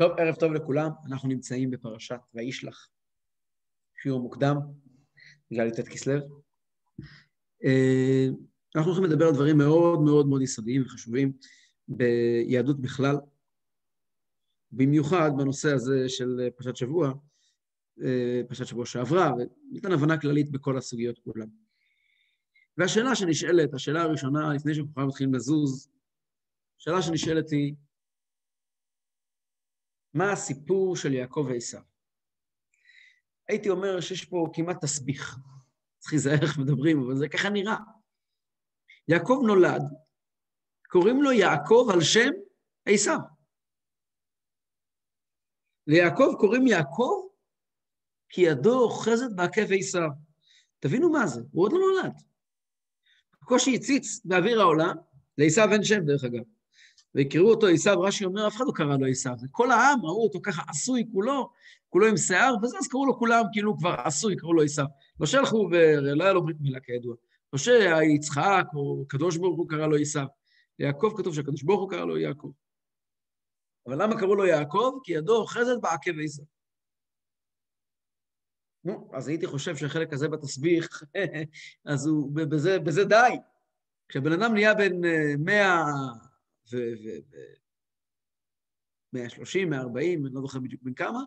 טוב, ערב טוב לכולם, אנחנו נמצאים בפרשת וישלח, שיעור מוקדם, בגלל י"ט כסלו. אה, אנחנו הולכים לדבר על דברים מאוד מאוד מאוד יסודיים וחשובים ביהדות בכלל, במיוחד בנושא הזה של פרשת שבוע, אה, פרשת שבוע שעברה, וניתן הבנה כללית בכל הסוגיות כולן. והשאלה שנשאלת, השאלה הראשונה, לפני שאנחנו מתחילים לזוז, השאלה שנשאלת היא, מה הסיפור של יעקב ועשיו? הייתי אומר שיש פה כמעט תסביך. צריך להיזהר איך מדברים, אבל זה ככה נראה. יעקב נולד, קוראים לו יעקב על שם עשיו. ליעקב קוראים יעקב כי ידו אוחזת בעקב עשיו. תבינו מה זה, הוא עוד לא נולד. בקושי הציץ באוויר העולם, לעשיו אין שם דרך אגב. ויקראו אותו עשיו, רש"י אומר, אף אחד לא קרא לו עשיו. כל העם ראו אותו ככה עשוי כולו, כולו עם שיער, וזה, אז קראו לו כולם כאילו כבר עשוי, קראו לו עשיו. לא שהלכו ולא היה לו ברית מילה כידוע. לא שיצחק או קדוש ברוך הוא קרא לו עשיו. ליעקב כתוב שהקדוש ברוך הוא קרא לו יעקב. אבל למה קראו לו יעקב? כי ידו אוחזת בעקב עשיו. נו, אז הייתי חושב שהחלק הזה בתסביך, אז הוא, בזה, בזה די. כשבן אדם נהיה בן אה, מאה ו... ו, 130, 140, אני לא זוכר בדיוק בין כמה,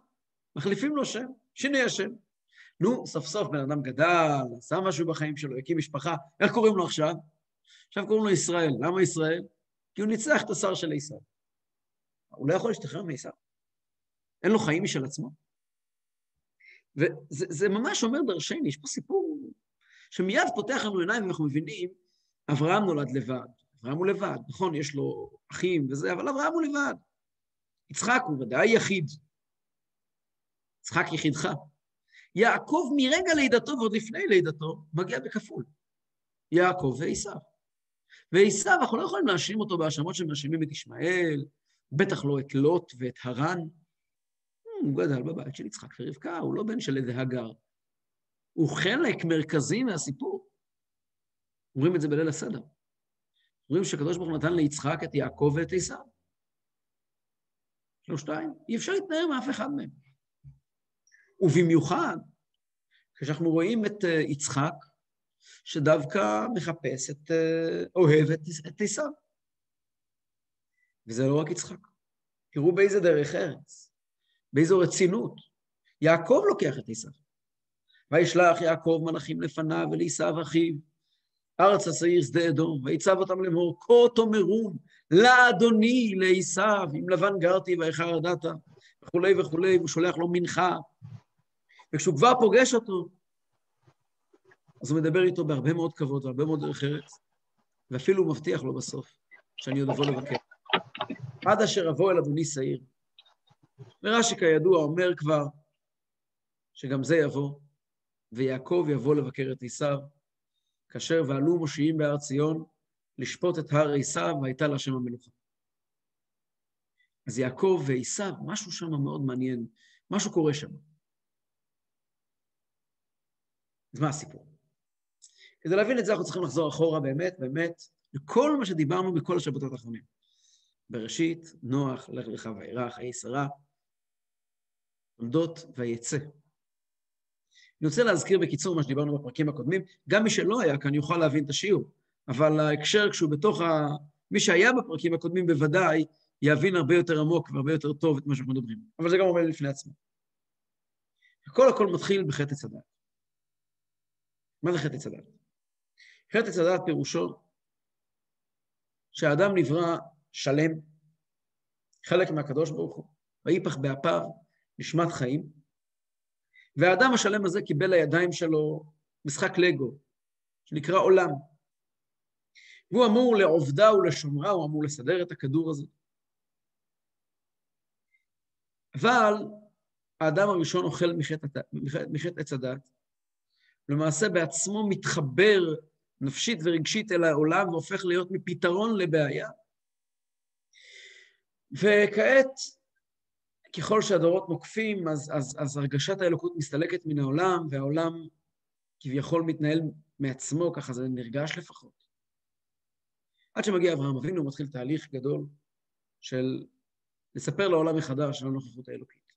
מחליפים לו שם, שינוי השם. נו, סוף סוף בן אדם גדל, עשה משהו בחיים שלו, הקים משפחה, איך קוראים לו עכשיו? עכשיו קוראים לו ישראל. למה ישראל? כי הוא ניצח את השר של עשיו. הוא לא יכול להשתחרר מעשיו. אין לו חיים משל עצמו. וזה ממש אומר דרשני, יש פה סיפור שמיד פותח לנו עיניים ואנחנו מבינים, אברהם נולד לבד, אברהם הוא לבד, נכון, יש לו אחים וזה, אבל אברהם הוא לבד. יצחק הוא ודאי יחיד. יצחק יחידך. יעקב מרגע לידתו ועוד לפני לידתו מגיע בכפול. יעקב ועשיו. ועשיו, אנחנו לא יכולים להאשים אותו בהאשמות שמאשימים את ישמעאל, בטח לא את לוט ואת הרן. הוא גדל בבית של יצחק ורבקה, הוא לא בן של איזה הגר. הוא חלק מרכזי מהסיפור. אומרים את זה בליל הסדר. אומרים שקדוש ברוך הוא נתן ליצחק את יעקב ואת עשיו. שלושתיים. אי אפשר להתנער מאף אחד מהם. ובמיוחד, כשאנחנו רואים את אה, יצחק, שדווקא מחפש את, אה, אוהב את עשיו. וזה לא רק יצחק. תראו באיזה דרך ארץ, באיזו רצינות. יעקב לוקח את עשיו. וישלח יעקב מלאכים לפניו ולעשיו אחיו, ארץ השעיר שדה אדום, ויצב אותם לאמור, כה תאמרון לאדוני, לעשיו, עם לבן גרתי ואיכה ידעת, וכולי וכולי, והוא שולח לו מנחה. וכשהוא כבר פוגש אותו, אז הוא מדבר איתו בהרבה מאוד כבוד והרבה מאוד דרך ארץ, ואפילו הוא מבטיח לו בסוף שאני עוד אבוא לבקר. עד אשר אבוא אל אדוני שעיר. ורש"י כידוע אומר כבר שגם זה יבוא, ויעקב יבוא לבקר את עשיו, כאשר ועלו מושיעים בהר ציון לשפוט את הר עשיו, והייתה להשם המלוכה. אז יעקב ועשיו, משהו שם מאוד מעניין, משהו קורה שם. אז מה הסיפור? כדי להבין את זה אנחנו צריכים לחזור אחורה באמת, באמת, לכל מה שדיברנו בכל השבתות האחרונים. בראשית, נוח, לך לך וירא, חיי שרה, עומדות ויצא. אני רוצה להזכיר בקיצור מה שדיברנו בפרקים הקודמים, גם מי שלא היה כאן יוכל להבין את השיעור, אבל ההקשר כשהוא בתוך ה... מי שהיה בפרקים הקודמים בוודאי יבין הרבה יותר עמוק והרבה יותר טוב את מה שאנחנו מדברים. אבל זה גם אומר לפני עצמו. הכל הכל מתחיל בחטא הדת. מה זה חטא הדת? חטא הדת פירושו שהאדם נברא שלם, חלק מהקדוש ברוך הוא, ויפח באפיו נשמת חיים, והאדם השלם הזה קיבל לידיים שלו משחק לגו, שנקרא עולם. והוא אמור לעובדה ולשומרה, הוא אמור לסדר את הכדור הזה. אבל האדם הראשון אוכל מחטא עץ הדת, למעשה בעצמו מתחבר נפשית ורגשית אל העולם והופך להיות מפתרון לבעיה. וכעת ככל שהדורות נוקפים, אז, אז, אז הרגשת האלוקות מסתלקת מן העולם, והעולם כביכול מתנהל מעצמו, ככה זה נרגש לפחות. עד שמגיע אברהם אבינו, הוא מתחיל תהליך גדול של לספר לעולם מחדש על הנוכחות האלוקית.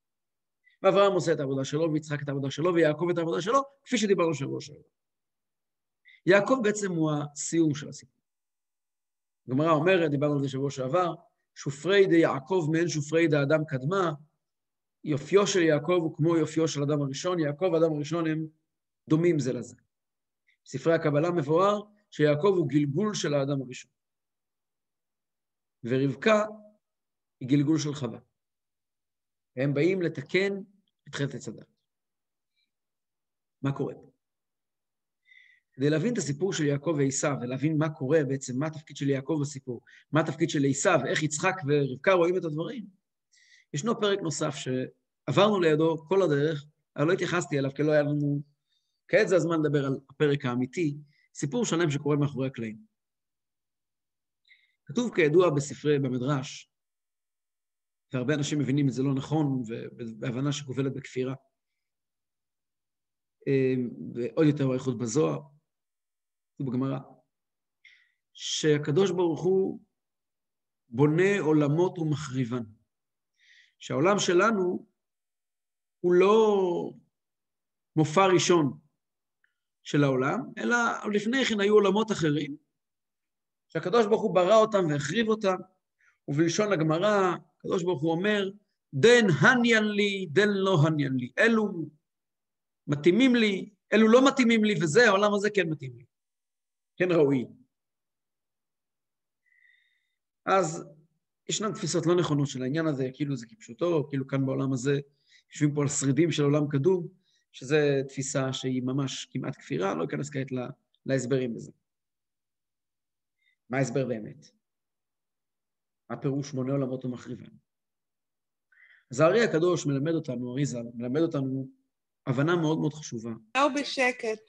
ואברהם עושה את העבודה שלו, ויצחק את העבודה שלו, ויעקב את העבודה שלו, כפי שדיברנו שבוע שעבר. יעקב בעצם הוא הסיום של הסיפור. הגמרא אומרת, דיברנו על זה שבוע שעבר, שופרי די יעקב מעין שופרי די אדם קדמה, יופיו של יעקב הוא כמו יופיו של אדם הראשון, יעקב ואדם הראשון הם דומים זה לזה. בספרי הקבלה מבואר שיעקב הוא גלגול של האדם הראשון. ורבקה היא גלגול של חווה. והם באים לתקן את חטא הדת. מה קורה? כדי להבין את הסיפור של יעקב ועשיו, ולהבין מה קורה בעצם, מה התפקיד של יעקב בסיפור, מה התפקיד של עשיו, איך יצחק ורבקה רואים את הדברים, ישנו פרק נוסף שעברנו לידו כל הדרך, אבל לא התייחסתי אליו כי לא היה לנו... כעת זה הזמן לדבר על הפרק האמיתי, סיפור שלם שקורה מאחורי הקלעים. כתוב כידוע בספרי, במדרש, והרבה אנשים מבינים את זה לא נכון, ובהבנה שגובלת בכפירה. אמ, ועוד יותר באיכות בזוהר, בגמרא, שהקדוש ברוך הוא בונה עולמות ומחריבן. שהעולם שלנו הוא לא מופע ראשון של העולם, אלא לפני כן היו עולמות אחרים, שהקדוש ברוך הוא ברא אותם והחריב אותם, ובלשון הגמרא, הקדוש ברוך הוא אומר, דן הניאן לי, דן לא הניאן לי. אלו מתאימים לי, אלו לא מתאימים לי, וזה, העולם הזה כן מתאים לי. כן ראוי. אז ישנן תפיסות לא נכונות של העניין הזה, כאילו זה כפשוטו, כאילו כאן בעולם הזה יושבים פה על שרידים של עולם קדום, שזו תפיסה שהיא ממש כמעט כפירה, לא אכנס כעת להסברים בזה. מה ההסבר באמת? מה פירוש מונה עולמות ומחריבן? אז הארי הקדוש מלמד אותנו, אריזה, מלמד אותנו הבנה מאוד מאוד חשובה. לא בשקט.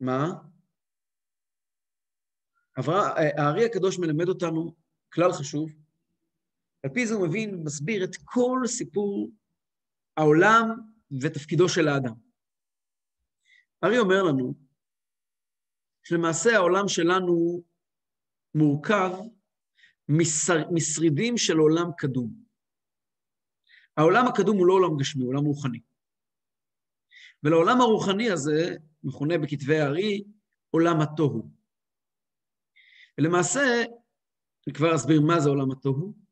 מה? הארי הקדוש מלמד אותנו כלל חשוב, על פי זה הוא מבין, מסביר את כל סיפור העולם ותפקידו של האדם. הארי אומר לנו שלמעשה העולם שלנו מורכב משר, משרידים של עולם קדום. העולם הקדום הוא לא עולם גשמי, הוא עולם רוחני. ולעולם הרוחני הזה, מכונה בכתבי הארי, עולם התוהו. ולמעשה, אני כבר אסביר מה זה עולם התוהו.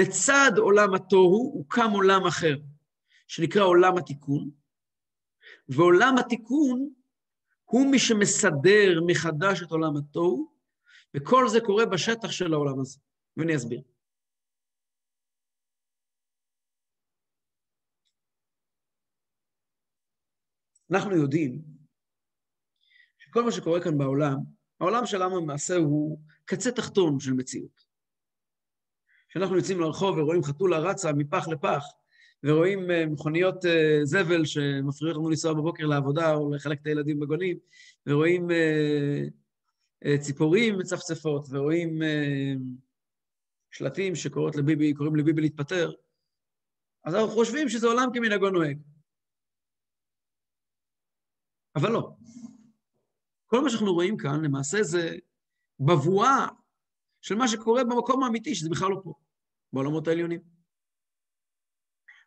לצד עולם התוהו הוקם עולם אחר, שנקרא עולם התיקון, ועולם התיקון הוא מי שמסדר מחדש את עולם התוהו, וכל זה קורה בשטח של העולם הזה. ואני אסביר. אנחנו יודעים שכל מה שקורה כאן בעולם, העולם שלנו למעשה הוא קצה תחתון של מציאות. כשאנחנו יוצאים לרחוב ורואים חתולה רצה מפח לפח, ורואים אה, מכוניות אה, זבל שמפריעות לנו לנסוע בבוקר לעבודה או לחלק את הילדים בגונים, ורואים אה, ציפורים מצפצפות, ורואים שלטים שקוראים לביבי, לביבי להתפטר, אז אנחנו חושבים שזה עולם כמנהגו נוהג. אבל לא. כל מה שאנחנו רואים כאן, למעשה זה בבואה של מה שקורה במקום האמיתי, שזה בכלל לא פה, בעולמות העליונים.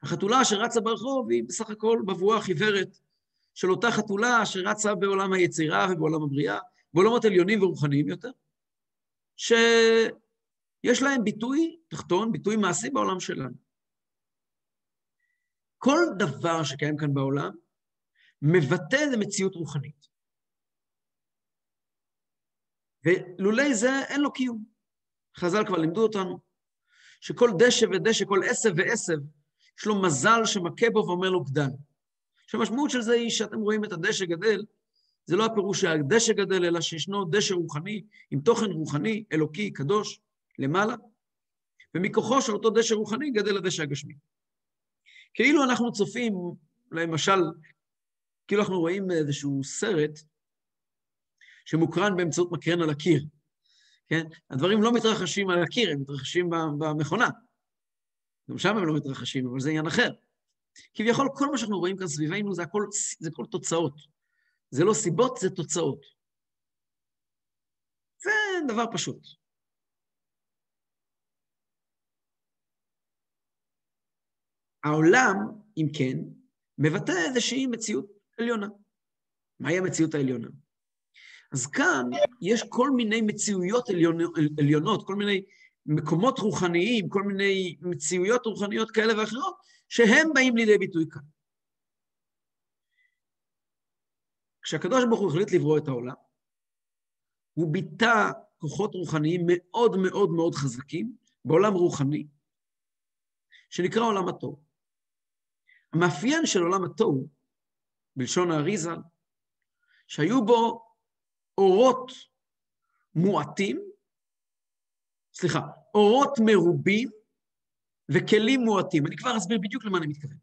החתולה שרצה ברחוב היא בסך הכל בבואה חיוורת של אותה חתולה שרצה בעולם היצירה ובעולם הבריאה, בעולמות עליונים ורוחניים יותר, שיש להם ביטוי תחתון, ביטוי מעשי בעולם שלנו. כל דבר שקיים כאן בעולם מבטא למציאות רוחנית. ולולי זה אין לו קיום. חז"ל כבר לימדו אותנו שכל דשא ודשא, כל עשב ועשב, יש לו מזל שמכה בו ואומר לו גדל. שהמשמעות של זה היא שאתם רואים את הדשא גדל, זה לא הפירוש שהדשא גדל, אלא שישנו דשא רוחני, עם תוכן רוחני, אלוקי, קדוש, למעלה, ומכוחו של אותו דשא רוחני גדל הדשא הגשמי. כאילו אנחנו צופים, למשל, כאילו אנחנו רואים איזשהו סרט שמוקרן באמצעות מקרן על הקיר, כן? הדברים לא מתרחשים על הקיר, הם מתרחשים במכונה. גם שם הם לא מתרחשים, אבל זה עניין אחר. כביכול, כל מה שאנחנו רואים כאן סביבנו זה הכל, זה הכל תוצאות. זה לא סיבות, זה תוצאות. זה דבר פשוט. העולם, אם כן, מבטא איזושהי מציאות עליונה. מהי המציאות העליונה? אז כאן יש כל מיני מציאויות עליונות, כל מיני מקומות רוחניים, כל מיני מציאויות רוחניות כאלה ואחרות, שהם באים לידי ביטוי כאן. כשהקדוש ברוך הוא החליט לברוא את העולם, הוא ביטא כוחות רוחניים מאוד מאוד מאוד חזקים בעולם רוחני, שנקרא עולם התוהו. המאפיין של עולם התוהו, בלשון האריזה, שהיו בו אורות מועטים, סליחה, אורות מרובים וכלים מועטים. אני כבר אסביר בדיוק למה אני מתכוון.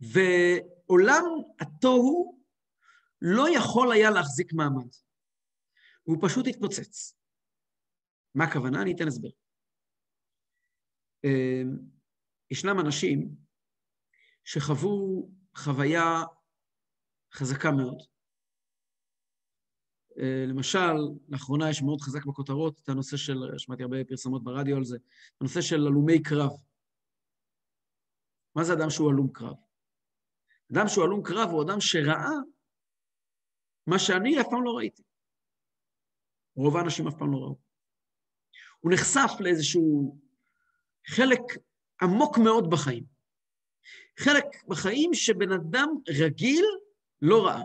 ועולם התוהו לא יכול היה להחזיק מעמד. הוא פשוט התפוצץ. מה הכוונה? אני אתן הסבר. אמ, ישנם אנשים שחוו חוויה חזקה מאוד. אה, למשל, לאחרונה יש מאוד חזק בכותרות את הנושא של, שמעתי הרבה פרסמות ברדיו על זה, הנושא של הלומי קרב. מה זה אדם שהוא הלום קרב? אדם שהוא הלום קרב הוא אדם שראה מה שאני אף פעם לא ראיתי. רוב האנשים אף פעם לא ראו. הוא נחשף לאיזשהו חלק עמוק מאוד בחיים. חלק בחיים שבן אדם רגיל לא ראה.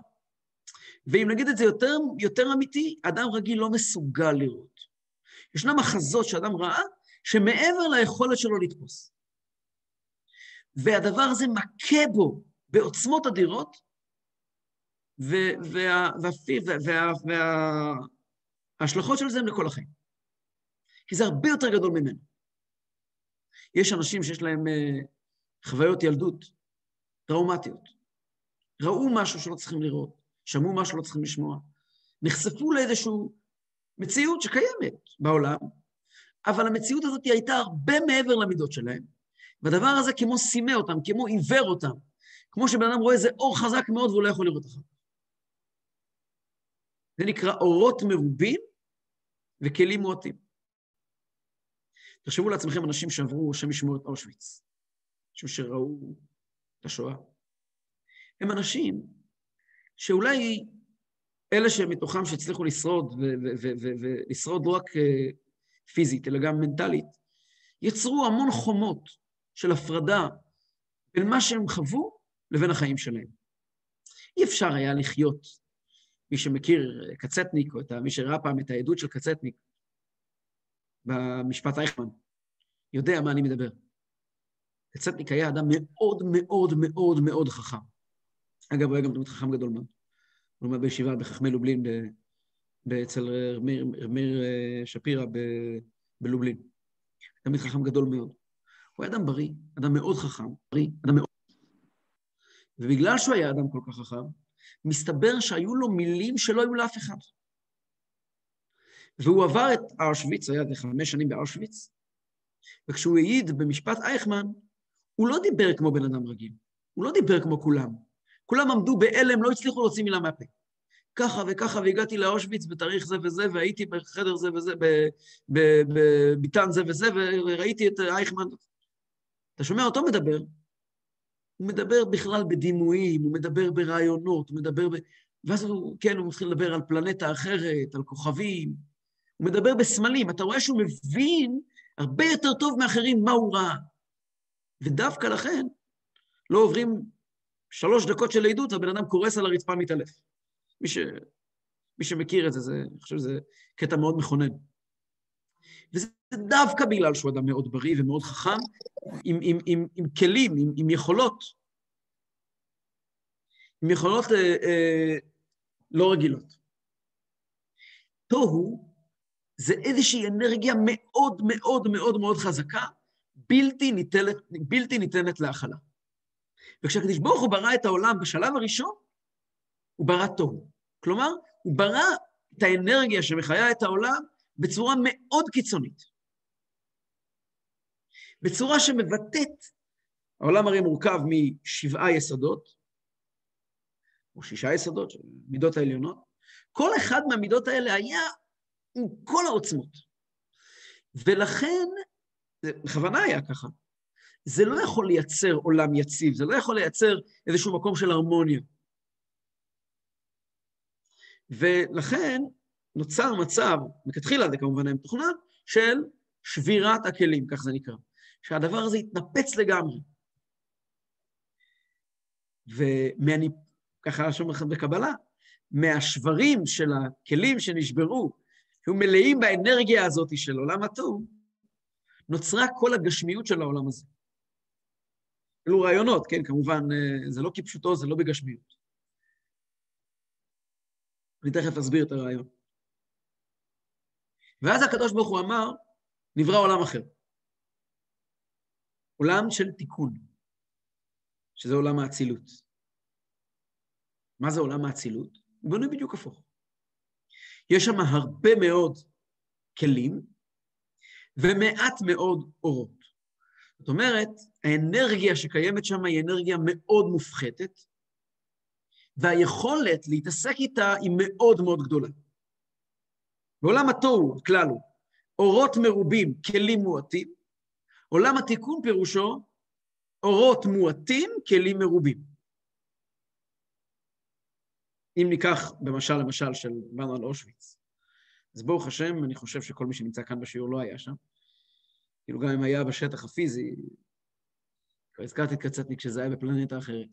ואם נגיד את זה יותר, יותר אמיתי, אדם רגיל לא מסוגל לראות. ישנם מחזות שאדם ראה, שמעבר ליכולת שלו לתפוס. והדבר הזה מכה בו בעוצמות אדירות, וההשלכות של זה הן לכל החיים. כי זה הרבה יותר גדול ממנו. יש אנשים שיש להם uh, חוויות ילדות טראומטיות. ראו משהו שלא צריכים לראות, שמעו משהו שלא צריכים לשמוע, נחשפו לאיזושהי מציאות שקיימת בעולם, אבל המציאות הזאת הייתה הרבה מעבר למידות שלהם, והדבר הזה כמו סימא אותם, כמו עיוור אותם, כמו שבן אדם רואה איזה אור חזק מאוד והוא לא יכול לראות אחר זה נקרא אורות מרובים וכלים מועטים. תחשבו לעצמכם אנשים שעברו, השם ישמור את אושוויץ, אנשים שראו את השואה. הם אנשים שאולי אלה שמתוכם שהצליחו לשרוד, ולשרוד לא רק אה, פיזית, אלא גם מנטלית, יצרו המון חומות של הפרדה בין מה שהם חוו לבין החיים שלהם. אי אפשר היה לחיות, מי שמכיר קצטניק, או את מי שראה פעם את העדות של קצטניק במשפט אייכמן, יודע מה אני מדבר. קצטניק היה אדם מאוד מאוד מאוד מאוד חכם. אגב, הוא היה גם דמות חכם גדול מאוד. הוא לומד בישיבה בחכמי לובלין, אצל מאיר אה, שפירא בלובלין. תלמיד חכם גדול מאוד. הוא היה אדם בריא, אדם מאוד חכם, בריא, אדם מאוד... ובגלל שהוא היה אדם כל כך חכם, מסתבר שהיו לו מילים שלא היו לאף אחד. והוא עבר את אושוויץ, היה חמש שנים באושוויץ, וכשהוא העיד במשפט אייכמן, הוא לא דיבר כמו בן אדם רגיל, הוא לא דיבר כמו כולם. כולם עמדו בהלם, לא הצליחו להוציא מילה מהפה. ככה וככה, והגעתי לאושוויץ בתאריך זה וזה, והייתי בחדר זה וזה, בביתן זה וזה, וראיתי את אייכמן. אתה שומע אותו מדבר, הוא מדבר בכלל בדימויים, הוא מדבר ברעיונות, הוא מדבר ב... ואז הוא, כן, הוא מתחיל לדבר על פלנטה אחרת, על כוכבים, הוא מדבר בסמלים, אתה רואה שהוא מבין הרבה יותר טוב מאחרים מה הוא ראה. ודווקא לכן, לא עוברים שלוש דקות של עדות, הבן אדם קורס על הרצפה מתעלף. מי, ש... מי שמכיר את זה, זה, אני חושב שזה קטע מאוד מכונן. וזה דווקא בגלל שהוא אדם מאוד בריא ומאוד חכם, עם, עם, עם, עם כלים, עם, עם יכולות, עם יכולות אה, אה, לא רגילות. תוהו זה איזושהי אנרגיה מאוד מאוד מאוד מאוד חזקה, בלתי ניתנת, בלתי ניתנת להכלה. וכשהקדיש ברוך הוא ברא את העולם בשלב הראשון, הוא ברא תוהו. כלומר, הוא ברא את האנרגיה שמחיה את העולם בצורה מאוד קיצונית. בצורה שמבטאת, העולם הרי מורכב משבעה יסודות, או שישה יסודות, מידות העליונות, כל אחד מהמידות האלה היה עם כל העוצמות. ולכן, בכוונה היה ככה, זה לא יכול לייצר עולם יציב, זה לא יכול לייצר איזשהו מקום של הרמוניה. ולכן נוצר מצב, מכתחילה זה כמובן היה מתוכנן, של שבירת הכלים, כך זה נקרא. שהדבר הזה יתנפץ לגמרי. ומאני, ככה לכם בקבלה, מהשברים של הכלים שנשברו, שהיו מלאים באנרגיה הזאת של עולם התוהו, נוצרה כל הגשמיות של העולם הזה. אלו רעיונות, כן, כמובן, אה, זה לא כפשוטו, זה לא בגשמיות. אני תכף אסביר את הרעיון. ואז הקדוש ברוך הוא אמר, נברא עולם אחר. עולם של תיקון, שזה עולם האצילות. מה זה עולם האצילות? הוא בנוי בדיוק הפוך. יש שם הרבה מאוד כלים ומעט מאוד אורות. זאת אומרת, האנרגיה שקיימת שם היא אנרגיה מאוד מופחתת, והיכולת להתעסק איתה היא מאוד מאוד גדולה. בעולם התוהו, הכלל הוא, אורות מרובים, כלים מועטים, עולם התיקון פירושו אורות מועטים, כלים מרובים. אם ניקח במשל, למשל, של על אושוויץ, אז ברוך השם, אני חושב שכל מי שנמצא כאן בשיעור לא היה שם. כאילו גם אם היה בשטח הפיזי, כבר הזכרתי את קצתניק שזה היה בפלנטה אחרת.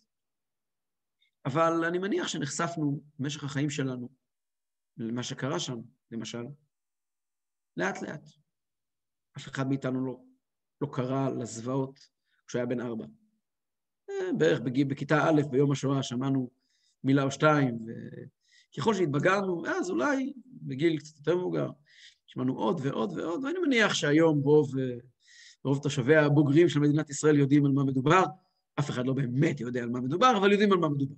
אבל אני מניח שנחשפנו במשך החיים שלנו למה שקרה שם, למשל, לאט-לאט. אף אחד מאיתנו לא, לא קרא לזוועות כשהוא היה בן ארבע. אה, בערך בגיל, בכיתה א', ביום השואה, שמענו מילה או שתיים, וככל שהתבגרנו, אז אולי בגיל קצת יותר מבוגר, שמענו עוד ועוד ועוד, ואני מניח שהיום רוב, רוב תושבי הבוגרים של מדינת ישראל יודעים על מה מדובר. אף אחד לא באמת יודע על מה מדובר, אבל יודעים על מה מדובר.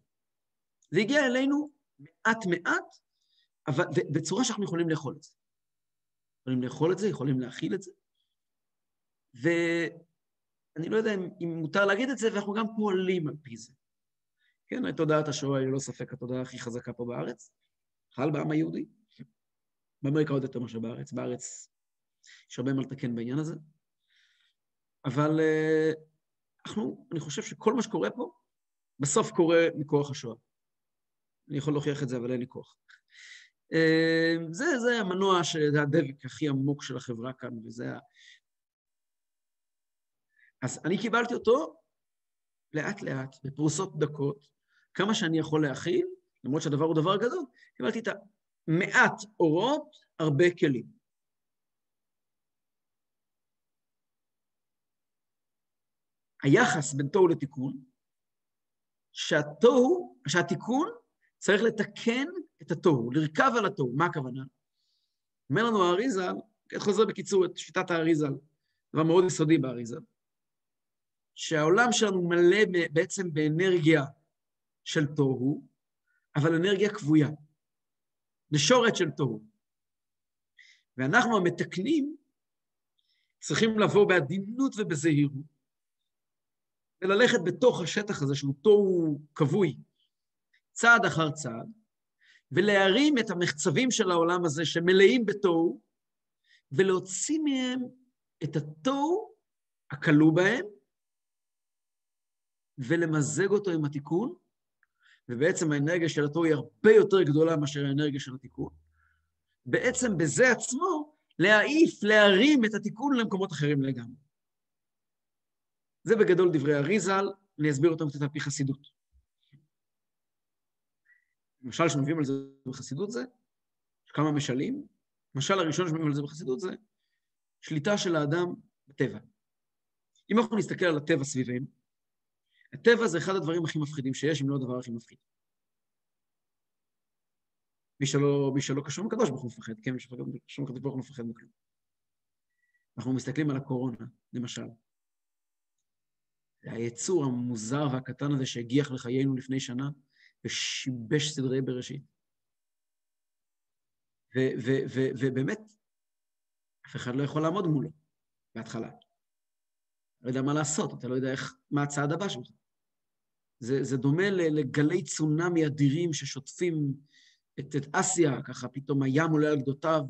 זה הגיע אלינו מעט-מעט, אבל בצורה שאנחנו יכולים לאכול את זה. יכולים לאכול את זה, יכולים להכיל את זה. ואני לא יודע אם, אם מותר להגיד את זה, ואנחנו גם פועלים על פי זה. כן, תודעת השואה היא ללא ספק התודעה הכי חזקה פה בארץ, בכלל בעם היהודי. באמריקה עוד יותר מאשר בארץ, בארץ יש הרבה מה לתקן בעניין הזה. אבל אה, אנחנו, אני חושב שכל מה שקורה פה, בסוף קורה מכוח השואה. אני יכול להוכיח את זה, אבל אין לי כוח. אה, זה, זה המנוע, זה הדבק הכי עמוק של החברה כאן, וזה ה... אז אני קיבלתי אותו לאט-לאט, בפרוסות דקות, כמה שאני יכול להכיל, למרות שהדבר הוא דבר גדול, קיבלתי את המעט אורות, הרבה כלים. היחס בין תוהו לתיקון, שהתוהו, שהתיקון צריך לתקן את התוהו, לרכב על התוהו. מה הכוונה? אומר לנו האריזל, חוזר בקיצור את שיטת האריזל, דבר מאוד יסודי באריזל, שהעולם שלנו מלא בעצם באנרגיה של תוהו, אבל אנרגיה כבויה. נשורת של תוהו. ואנחנו המתקנים צריכים לבוא בעדינות ובזהירות, וללכת בתוך השטח הזה שהוא תוהו כבוי, צעד אחר צעד, ולהרים את המחצבים של העולם הזה שמלאים בתוהו, ולהוציא מהם את התוהו הכלוא בהם, ולמזג אותו עם התיקון, ובעצם האנרגיה של התוהו היא הרבה יותר גדולה מאשר האנרגיה של התיקון. בעצם בזה עצמו להעיף, להרים את התיקון למקומות אחרים לגמרי. זה בגדול דברי אריזל, אני אסביר אותם קצת על פי חסידות. המשל שמביאים על זה בחסידות זה, כמה משלים. המשל הראשון שמביאים על זה בחסידות זה שליטה של האדם בטבע. אם אנחנו נסתכל על הטבע סביבנו, הטבע זה אחד הדברים הכי מפחידים שיש, אם לא הדבר הכי מפחיד. מי שלא, מי שלא קשור לקדוש ברוך הוא מפחד, כן? מי שקשור לקדוש ברוך הוא מפחד מכלום. אנחנו מסתכלים על הקורונה, למשל. היצור המוזר והקטן הזה שהגיח לחיינו לפני שנה ושיבש סדרי בראשית. ובאמת, אף אחד לא יכול לעמוד מולו בהתחלה. לא יודע מה לעשות, אתה לא יודע איך, מה הצעד הבא שלך. זה, זה דומה לגלי צונאמי אדירים ששוטפים את, את אסיה, ככה פתאום הים עולה על גדותיו,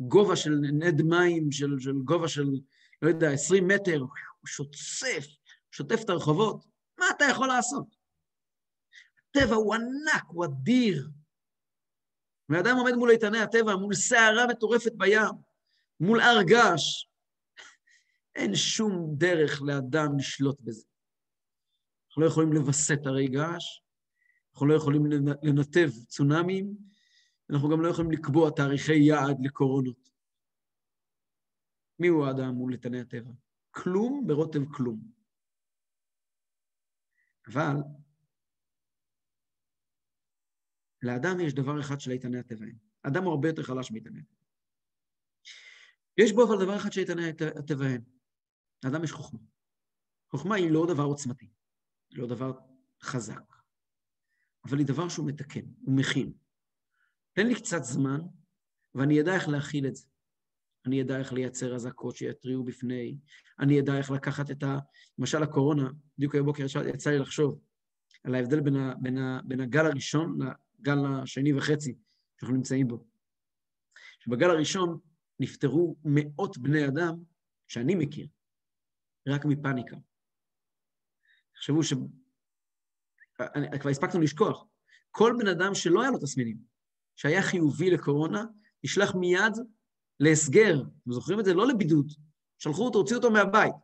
גובה של נד מים, של, של גובה של, לא יודע, 20 מטר, הוא שוצף, שוטף את הרחובות, מה אתה יכול לעשות? הטבע הוא ענק, הוא אדיר. ואדם עומד מול איתני הטבע, מול סערה מטורפת בים, מול הר געש. אין שום דרך לאדם לשלוט בזה. אנחנו לא יכולים לווסת הרי געש, אנחנו לא יכולים לנתב צונאמים, אנחנו גם לא יכולים לקבוע תאריכי יעד לקורונות. מי הוא האדם מול איתני הטבע? כלום ברוטב כלום. אבל לאדם יש דבר אחד של איתני הטבע. אדם הוא הרבה יותר חלש מאיתני הטבע. יש בו אבל דבר אחד של איתני הטבע. לאדם יש חוכמה. חוכמה היא לא דבר עוצמתי, היא לא דבר חזק, אבל היא דבר שהוא מתקן, הוא מכין. תן לי קצת זמן, ואני אדע איך להכיל את זה. אני אדע איך לייצר אזעקות שיתריעו בפני, אני אדע איך לקחת את ה... למשל הקורונה, בדיוק היום בוקר יצא לי לחשוב על ההבדל בין, ה, בין, ה, בין הגל הראשון לגל השני וחצי שאנחנו נמצאים בו. שבגל הראשון נפטרו מאות בני אדם שאני מכיר, רק מפאניקה. תחשבו ש... אני, כבר הספקנו לשכוח, כל בן אדם שלא היה לו תסמינים, שהיה חיובי לקורונה, נשלח מיד להסגר, אתם זוכרים את זה? לא לבידוד. שלחו אותו, הוציאו אותו מהבית.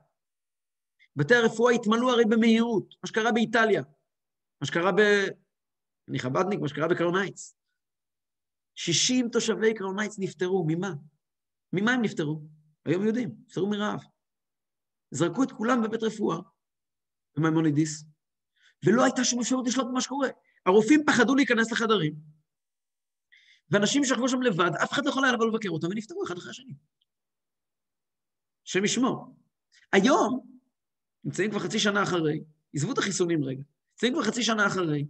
בתי הרפואה התמלאו הרי במהירות, מה שקרה באיטליה, מה שקרה ב... אני חבדניק, מה שקרה בקרונייץ. 60 תושבי קרונייץ נפטרו, ממה? ממה הם נפטרו? היום יודעים, נפטרו מרעב. זרקו את כולם בבית רפואה, במימונידיס, ולא הייתה שום אפשרות לשלוט במה שקורה. הרופאים פחדו להיכנס לחדרים, ואנשים שכבו שם לבד, אף אחד לא יכול היה לבוא לבקר אותם, ונפטרו אחד אחרי השני. השם ישמור. היום, נמצאים כבר חצי שנה אחרי, עזבו את החיסונים רגע, נמצאים כבר חצי שנה אחרי,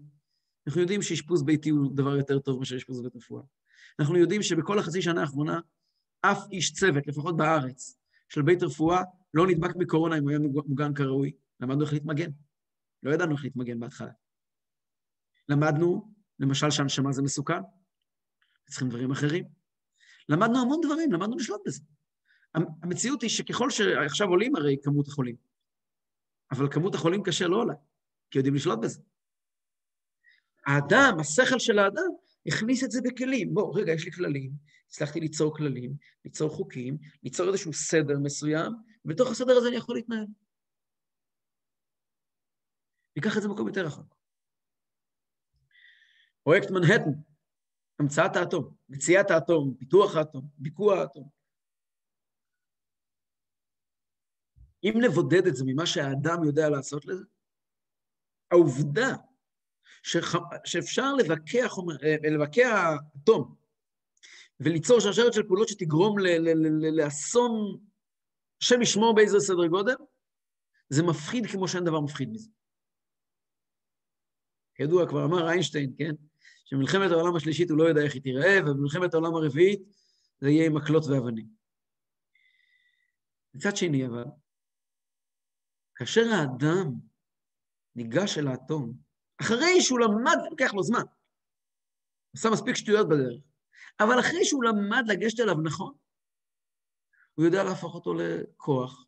אנחנו יודעים שאשפוז ביתי הוא דבר יותר טוב מאשר אשפוז בית רפואה. אנחנו יודעים שבכל החצי שנה האחרונה, אף איש צוות, לפחות בארץ, של בית רפואה, לא נדבק מקורונה אם הוא היה מוגן כראוי. למדנו איך להתמגן. לא ידענו איך להתמגן בהתחלה. למדנו, למשל, שהנשמה זה מסוכן. צריכים דברים אחרים. למדנו המון דברים, למדנו לשלוט בזה. המציאות היא שככל שעכשיו עולים הרי כמות החולים, אבל כמות החולים קשה לא עולה, כי יודעים לשלוט בזה. האדם, השכל של האדם, הכניס את זה בכלים. בוא, רגע, יש לי כללים, הצלחתי ליצור כללים, ליצור חוקים, ליצור איזשהו סדר מסוים, ובתוך הסדר הזה אני יכול להתנהל. ניקח את זה במקום יותר רחוק. פרויקט מנהטן, המצאת האטום, מציאת האטום, פיתוח האטום, ביקוע האטום. אם נבודד את זה ממה שהאדם יודע לעשות לזה, העובדה שח... שאפשר לבקע, חומר, אה, לבקע אטום וליצור שרשרת של פעולות שתגרום ל... ל... ל... השם ישמור באיזה סדר גודל, זה מפחיד כמו שאין דבר מפחיד מזה. כידוע, כבר אמר איינשטיין, כן? שמלחמת העולם השלישית הוא לא יודע איך היא תיראה, ובמלחמת העולם הרביעית זה יהיה עם מקלות ואבנים. מצד שני, אבל, כאשר האדם ניגש אל האטום, אחרי שהוא למד, לוקח לו זמן, עשה מספיק שטויות בדרך, אבל אחרי שהוא למד לגשת אליו נכון, הוא יודע להפוך אותו לכוח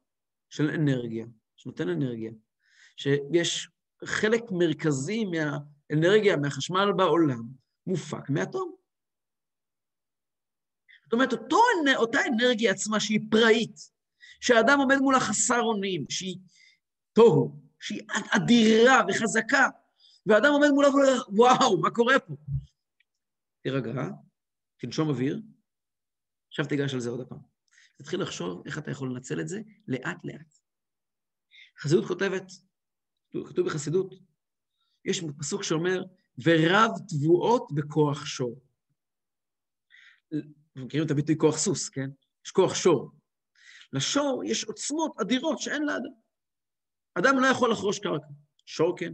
של אנרגיה, שנותן אנרגיה, שיש חלק מרכזי מה... אנרגיה מהחשמל בעולם מופק מאטום. זאת אומרת, אותו, אותה אנרגיה עצמה שהיא פראית, שהאדם עומד מולה חסר אונים, שהיא תוהו, שהיא אדירה וחזקה, והאדם עומד מולה ואומר, וואו, מה קורה פה? תירגע, תנשום אוויר, עכשיו תיגש על זה עוד פעם. תתחיל לחשוב איך אתה יכול לנצל את זה לאט-לאט. חסידות כותבת, כתוב בחסידות, יש פסוק שאומר, ורב תבואות בכוח שור. מכירים את הביטוי כוח סוס, כן? יש כוח שור. לשור יש עוצמות אדירות שאין לאדם. אדם לא יכול לחרוש קרקע, שור כן.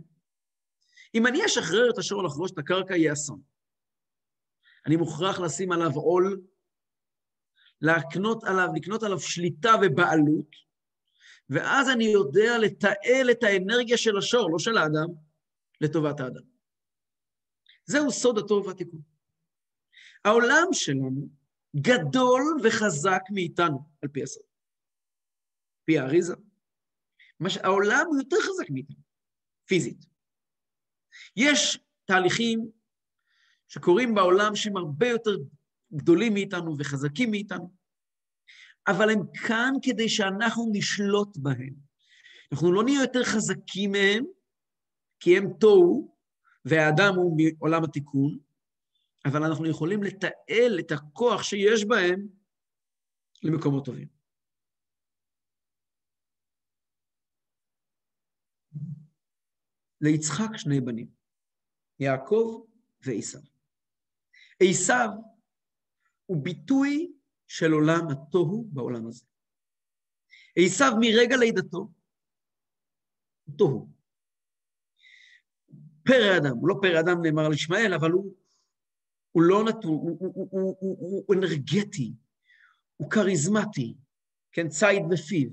אם אני אשחרר את השור לחרוש את הקרקע, יהיה אסון. אני מוכרח לשים עליו עול, להקנות עליו, לקנות עליו שליטה ובעלות, ואז אני יודע לתעל את האנרגיה של השור, לא של האדם, לטובת האדם. זהו סוד הטוב והתיקון. העולם שלנו גדול וחזק מאיתנו, על פי הסוד. פי האריזה. מש... העולם הוא יותר חזק מאיתנו, פיזית. יש תהליכים שקורים בעולם שהם הרבה יותר גדולים מאיתנו וחזקים מאיתנו, אבל הם כאן כדי שאנחנו נשלוט בהם. אנחנו לא נהיה יותר חזקים מהם, כי הם תוהו, והאדם הוא מעולם התיקון, אבל אנחנו יכולים לתעל את הכוח שיש בהם למקומות טובים. ליצחק שני בנים, יעקב ועשיו. עשיו הוא ביטוי של עולם התוהו בעולם הזה. עשיו מרגע לידתו הוא תוהו. פרא אדם, הוא לא פרא אדם נאמר על ישמעאל, אבל הוא, הוא לא נתון, הוא, הוא, הוא, הוא, הוא, הוא אנרגטי, הוא כריזמטי, כן, ציד בפיו,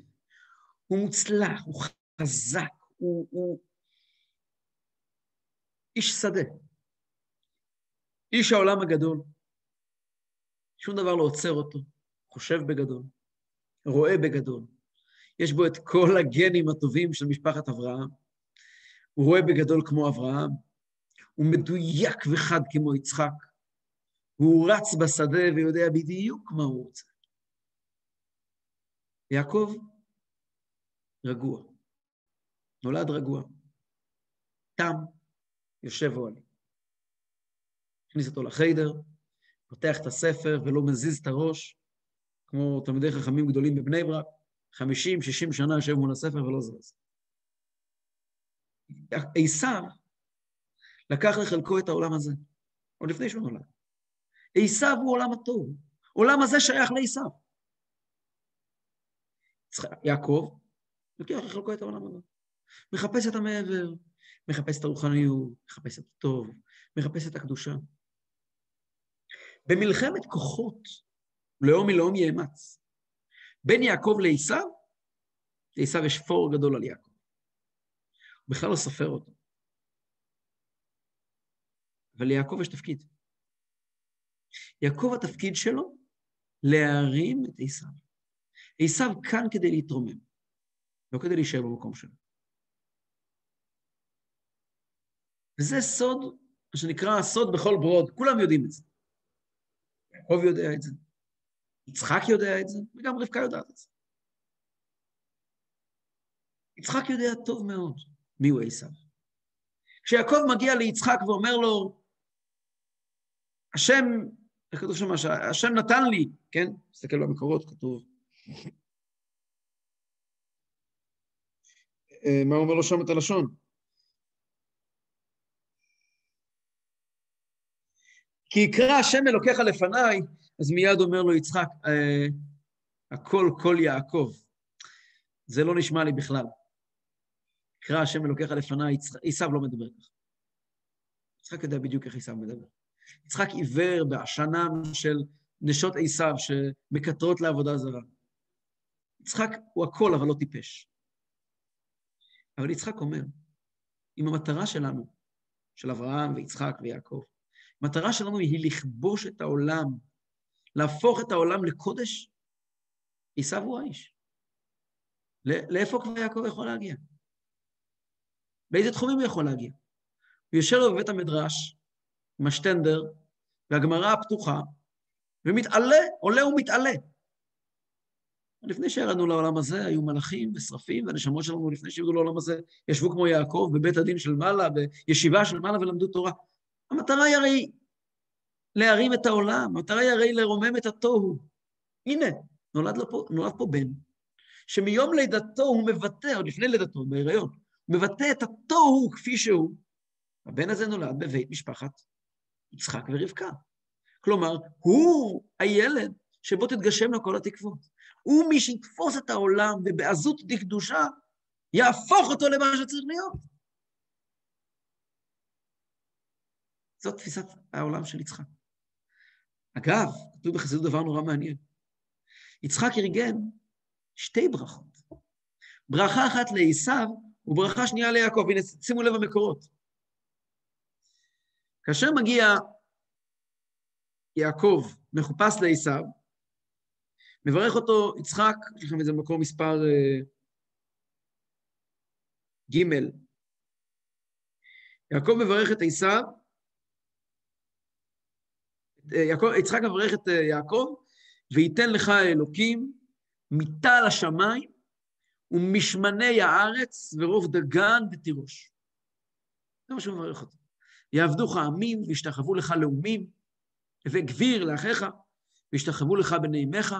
הוא מוצלח, הוא חזק, הוא, הוא איש שדה, איש העולם הגדול. שום דבר לא עוצר אותו, חושב בגדול, רואה בגדול. יש בו את כל הגנים הטובים של משפחת אברהם. הוא רואה בגדול כמו אברהם, הוא מדויק וחד כמו יצחק, והוא רץ בשדה ויודע בדיוק מה הוא רוצה. יעקב רגוע, נולד רגוע, תם, יושב אוהלי. הכניס אותו לחיידר, פותח את הספר ולא מזיז את הראש, כמו תלמידי חכמים גדולים בבני ברק, 50, 60 שנה יושב מול הספר ולא זז. עשיו לקח לחלקו את העולם הזה, עוד לפני שהוא נולד. עשיו הוא עולם הטוב, עולם הזה שייך לעשיו. יעקב לוקח לחלקו את העולם הזה, מחפש את המעבר, מחפש את הרוחניות, מחפש את הטוב, מחפש את הקדושה. במלחמת כוחות, לאום מלאום יאמץ. בין יעקב לעשו, לעשו יש פור גדול על יעקב. הוא בכלל לא סופר אותו. אבל ליעקב יש תפקיד. יעקב התפקיד שלו להרים את עשו. עשו כאן כדי להתרומם, לא כדי להישאר במקום שלו. וזה סוד, מה שנקרא סוד בכל ברוד, כולם יודעים את זה. יעקב יודע את זה, יצחק יודע את זה, וגם רבקה יודעת את זה. יצחק יודע טוב מאוד מיהו עשיו. כשיעקב מגיע ליצחק ואומר לו, השם, איך כתוב שם, השם נתן לי, כן? תסתכל במקורות, כתוב. אה, מה אומר לו שם את הלשון? כי יקרא השם אלוקיך לפניי, אז מיד אומר לו יצחק, אה, הכל כל יעקב. זה לא נשמע לי בכלל. יקרא השם אלוקיך לפניי, עשיו לא מדבר ככה. יצחק יודע בדיוק איך עשיו מדבר. יצחק עיוור בעשנם של נשות עשיו שמקטרות לעבודה זרה. יצחק הוא הכל, אבל לא טיפש. אבל יצחק אומר, אם המטרה שלנו, של אברהם ויצחק ויעקב, המטרה שלנו היא לכבוש את העולם, להפוך את העולם לקודש. עשיו הוא האיש. לאיפה כבר יעקב יכול להגיע? באיזה תחומים הוא יכול להגיע? הוא יושב לו בבית המדרש, עם השטנדר, והגמרא הפתוחה, ומתעלה, עולה ומתעלה. לפני שירדנו לעולם הזה, היו מלאכים ושרפים, והנשמות שלנו לפני שירדו לעולם הזה, ישבו כמו יעקב בבית הדין של מעלה, בישיבה של מעלה ולמדו תורה. המטרה היא הרי להרים את העולם, המטרה היא הרי לרומם את התוהו. הנה, נולד, פה, נולד פה בן, שמיום לידתו הוא מבטא, עוד לפני לידתו, בהיריון, הוא מבטא את התוהו כפי שהוא. הבן הזה נולד בבית משפחת יצחק ורבקה. כלומר, הוא הילד שבו תתגשמנה כל התקוות. הוא מי שיתפוס את העולם ובעזות דקדושה יהפוך אותו למה שצריך להיות. זאת תפיסת העולם של יצחק. אגב, כתוב בחסידות דבר נורא מעניין. יצחק ארגן שתי ברכות. ברכה אחת לעשיו וברכה שנייה ליעקב. הנה, שימו לב המקורות. כאשר מגיע יעקב מחופש לעשיו, מברך אותו יצחק, יש לכם איזה מקור מספר ג' יעקב מברך את עשיו, יצחק מברך את יעקב, וייתן לך האלוקים מטל השמיים ומשמני הארץ ורוב דגן ותירוש. זה מה שהוא מברך אותו. יעבדוך עמים וישתחוו לך לאומים, וגביר לאחיך, וישתחוו לך בני אמך,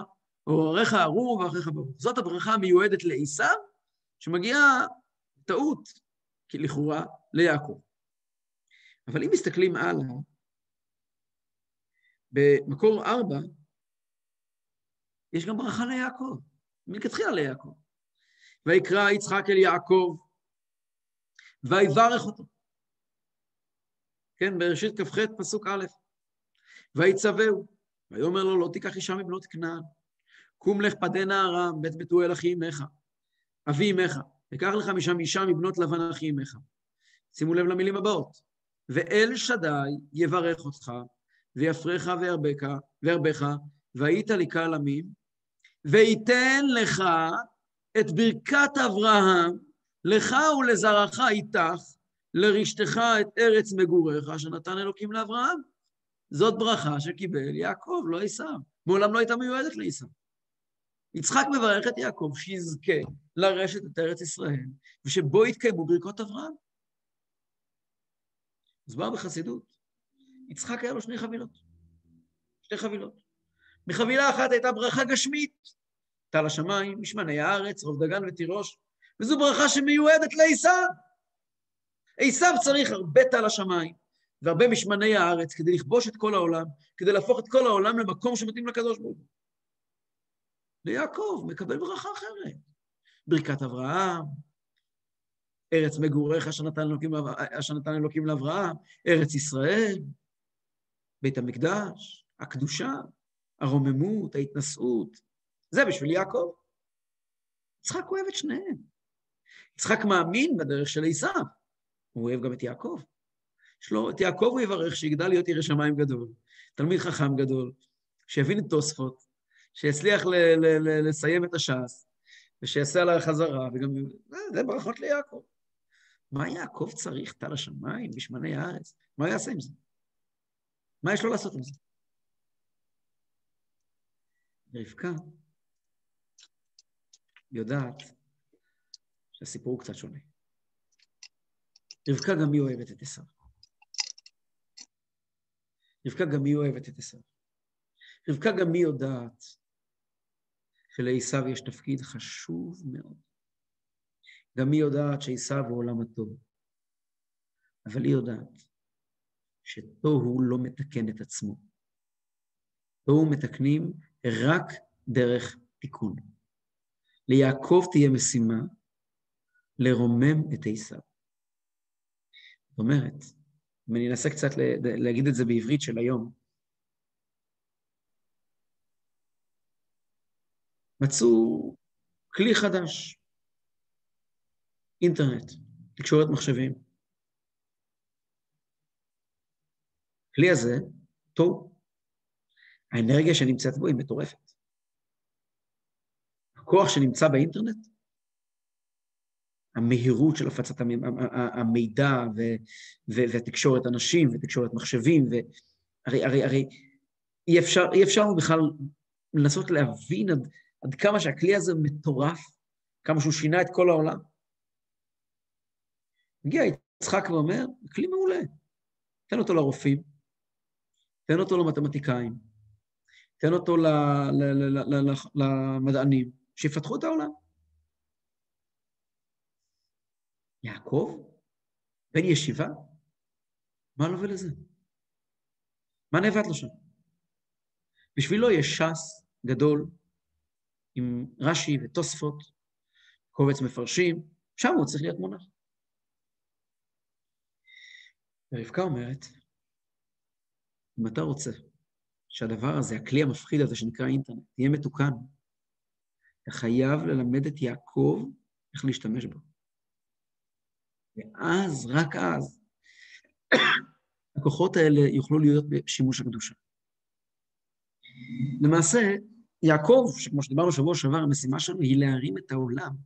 ועורריך ארור ואחיך ברור. זאת הברכה המיועדת לעשיו, שמגיעה טעות, כי לכאורה, ליעקב. אבל אם מסתכלים הלאה, במקור ארבע, יש גם ברכה ליעקב, מלכתחילה ליעקב. ויקרא יצחק אל יעקב, ויברך אותו. כן, בראשית כ"ח, פסוק א', ויצווהו, ויאמר לו, לא תיקח אישה מבנות כנען, קום לך פדנה ארם, בית בתואל אחי אמך, אבי אמך, וקח לך משם אישה מבנות לבן אחי אמך. שימו לב למילים הבאות, ואל שדי יברך אותך, ויפריך וירבך, והיית לי קל עמים, וייתן לך את ברכת אברהם, לך ולזרעך איתך, לרשתך את ארץ מגוריך, שנתן אלוקים לאברהם. זאת ברכה שקיבל יעקב, לא עשיו. מעולם לא הייתה מיועדת לעשיו. יצחק מברך את יעקב שיזכה לרשת את ארץ ישראל, ושבו יתקיימו ברכות אברהם. מוסבר בחסידות, יצחק היה לו שני חבילות, שתי חבילות. מחבילה אחת הייתה ברכה גשמית, טל השמיים, משמני הארץ, רוב דגן ותירוש, וזו ברכה שמיועדת לעשיו. עשיו צריך הרבה טל השמיים והרבה משמני הארץ כדי לכבוש את כל העולם, כדי להפוך את כל העולם למקום שמתאים לקדוש ברוך הוא. ויעקב מקבל ברכה אחרת. ברכת אברהם, ארץ מגוריך אשר נתן נתן אלוקים לאברהם, ארץ ישראל, בית המקדש, הקדושה, הרוממות, ההתנשאות. זה בשביל יעקב. יצחק אוהב את שניהם. יצחק מאמין בדרך של עשיו, הוא אוהב גם את יעקב. יש לו, את יעקב הוא יברך שיגדל להיות ירא שמיים גדול, תלמיד חכם גדול, שיבין את תוספות, שיצליח ל- ל- ל- לסיים את הש"ס, ושיעשה עליי חזרה, וגם... זה, זה ברכות ליעקב. מה יעקב צריך טל השמיים, בשמני הארץ? מה יעשה עם זה? מה יש לו לעשות עם זה? רבקה יודעת שהסיפור הוא קצת שונה. רבקה גם היא אוהבת את עשיו. רבקה גם היא אוהבת את עשיו. רבקה גם היא יודעת שלעשיו יש תפקיד חשוב מאוד. גם היא יודעת שעשיו הוא עולם הטוב, אבל היא יודעת שתוהו לא מתקן את עצמו. תוהו מתקנים רק דרך תיקון. ליעקב תהיה משימה לרומם את עשיו. זאת אומרת, אם אני אנסה קצת להגיד את זה בעברית של היום, מצאו כלי חדש, אינטרנט, תקשורת מחשבים. הכלי הזה, טוב, האנרגיה שנמצאת בו היא מטורפת. הכוח שנמצא באינטרנט, המהירות של הפצת המידע והתקשורת אנשים ותקשורת מחשבים, והרי הרי, הרי אי אפשר, אי אפשר בכלל לנסות להבין עד, עד כמה שהכלי הזה מטורף, כמה שהוא שינה את כל העולם. מגיע יצחק ואומר, כלי מעולה, תן אותו לרופאים, תן אותו למתמטיקאים, תן אותו למדענים, שיפתחו את העולם. יעקב? בן ישיבה? מה לו ולזה? מה נאבד לו שם? בשבילו יש ש"ס גדול עם רש"י ותוספות, קובץ מפרשים, שם הוא צריך להיות מונח. ורבקה אומרת, אם אתה רוצה שהדבר הזה, הכלי המפחיד הזה שנקרא אינטרנט, יהיה מתוקן, אתה חייב ללמד את יעקב איך להשתמש בו. ואז, רק אז, הכוחות האלה יוכלו להיות בשימוש הקדושה. למעשה, יעקב, שכמו שדיברנו שבוע שעבר, המשימה שלנו היא להרים את העולם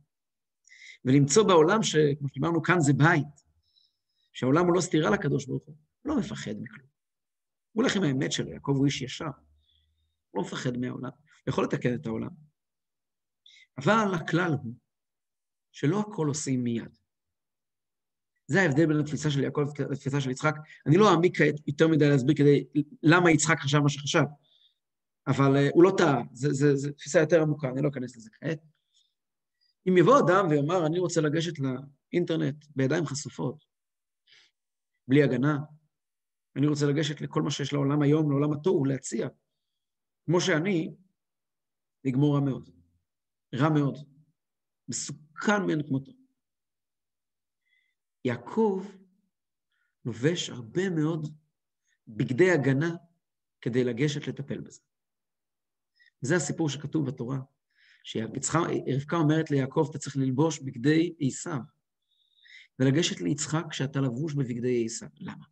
ולמצוא בעולם שכמו שאמרנו כאן זה בית, שהעולם הוא לא סתירה לקדוש ברוך הוא, הוא לא מפחד מכלום. הוא הולך עם האמת שלו, יעקב הוא איש ישר. הוא לא מפחד מהעולם, יכול לתקן את העולם. אבל הכלל הוא שלא הכל עושים מיד. זה ההבדל בין התפיסה של יעקב לתפיסה של יצחק. אני לא אעמיק יותר מדי להסביר כדי למה יצחק חשב מה שחשב, אבל uh, הוא לא טעה, זו תפיסה יותר עמוקה, אני לא אכנס לזה כעת. אם יבוא אדם ויאמר, אני רוצה לגשת לאינטרנט בידיים חשופות, בלי הגנה, אני רוצה לגשת לכל מה שיש לעולם היום, לעולם התוהו, להציע, כמו שאני, לגמור רע מאוד. רע מאוד. מסוכן מאין כמותו. יעקב לובש הרבה מאוד בגדי הגנה כדי לגשת לטפל בזה. וזה הסיפור שכתוב בתורה, שרבקה אומרת ליעקב, אתה צריך ללבוש בגדי עשיו, ולגשת ליצחק כשאתה לבוש בבגדי עשיו. למה?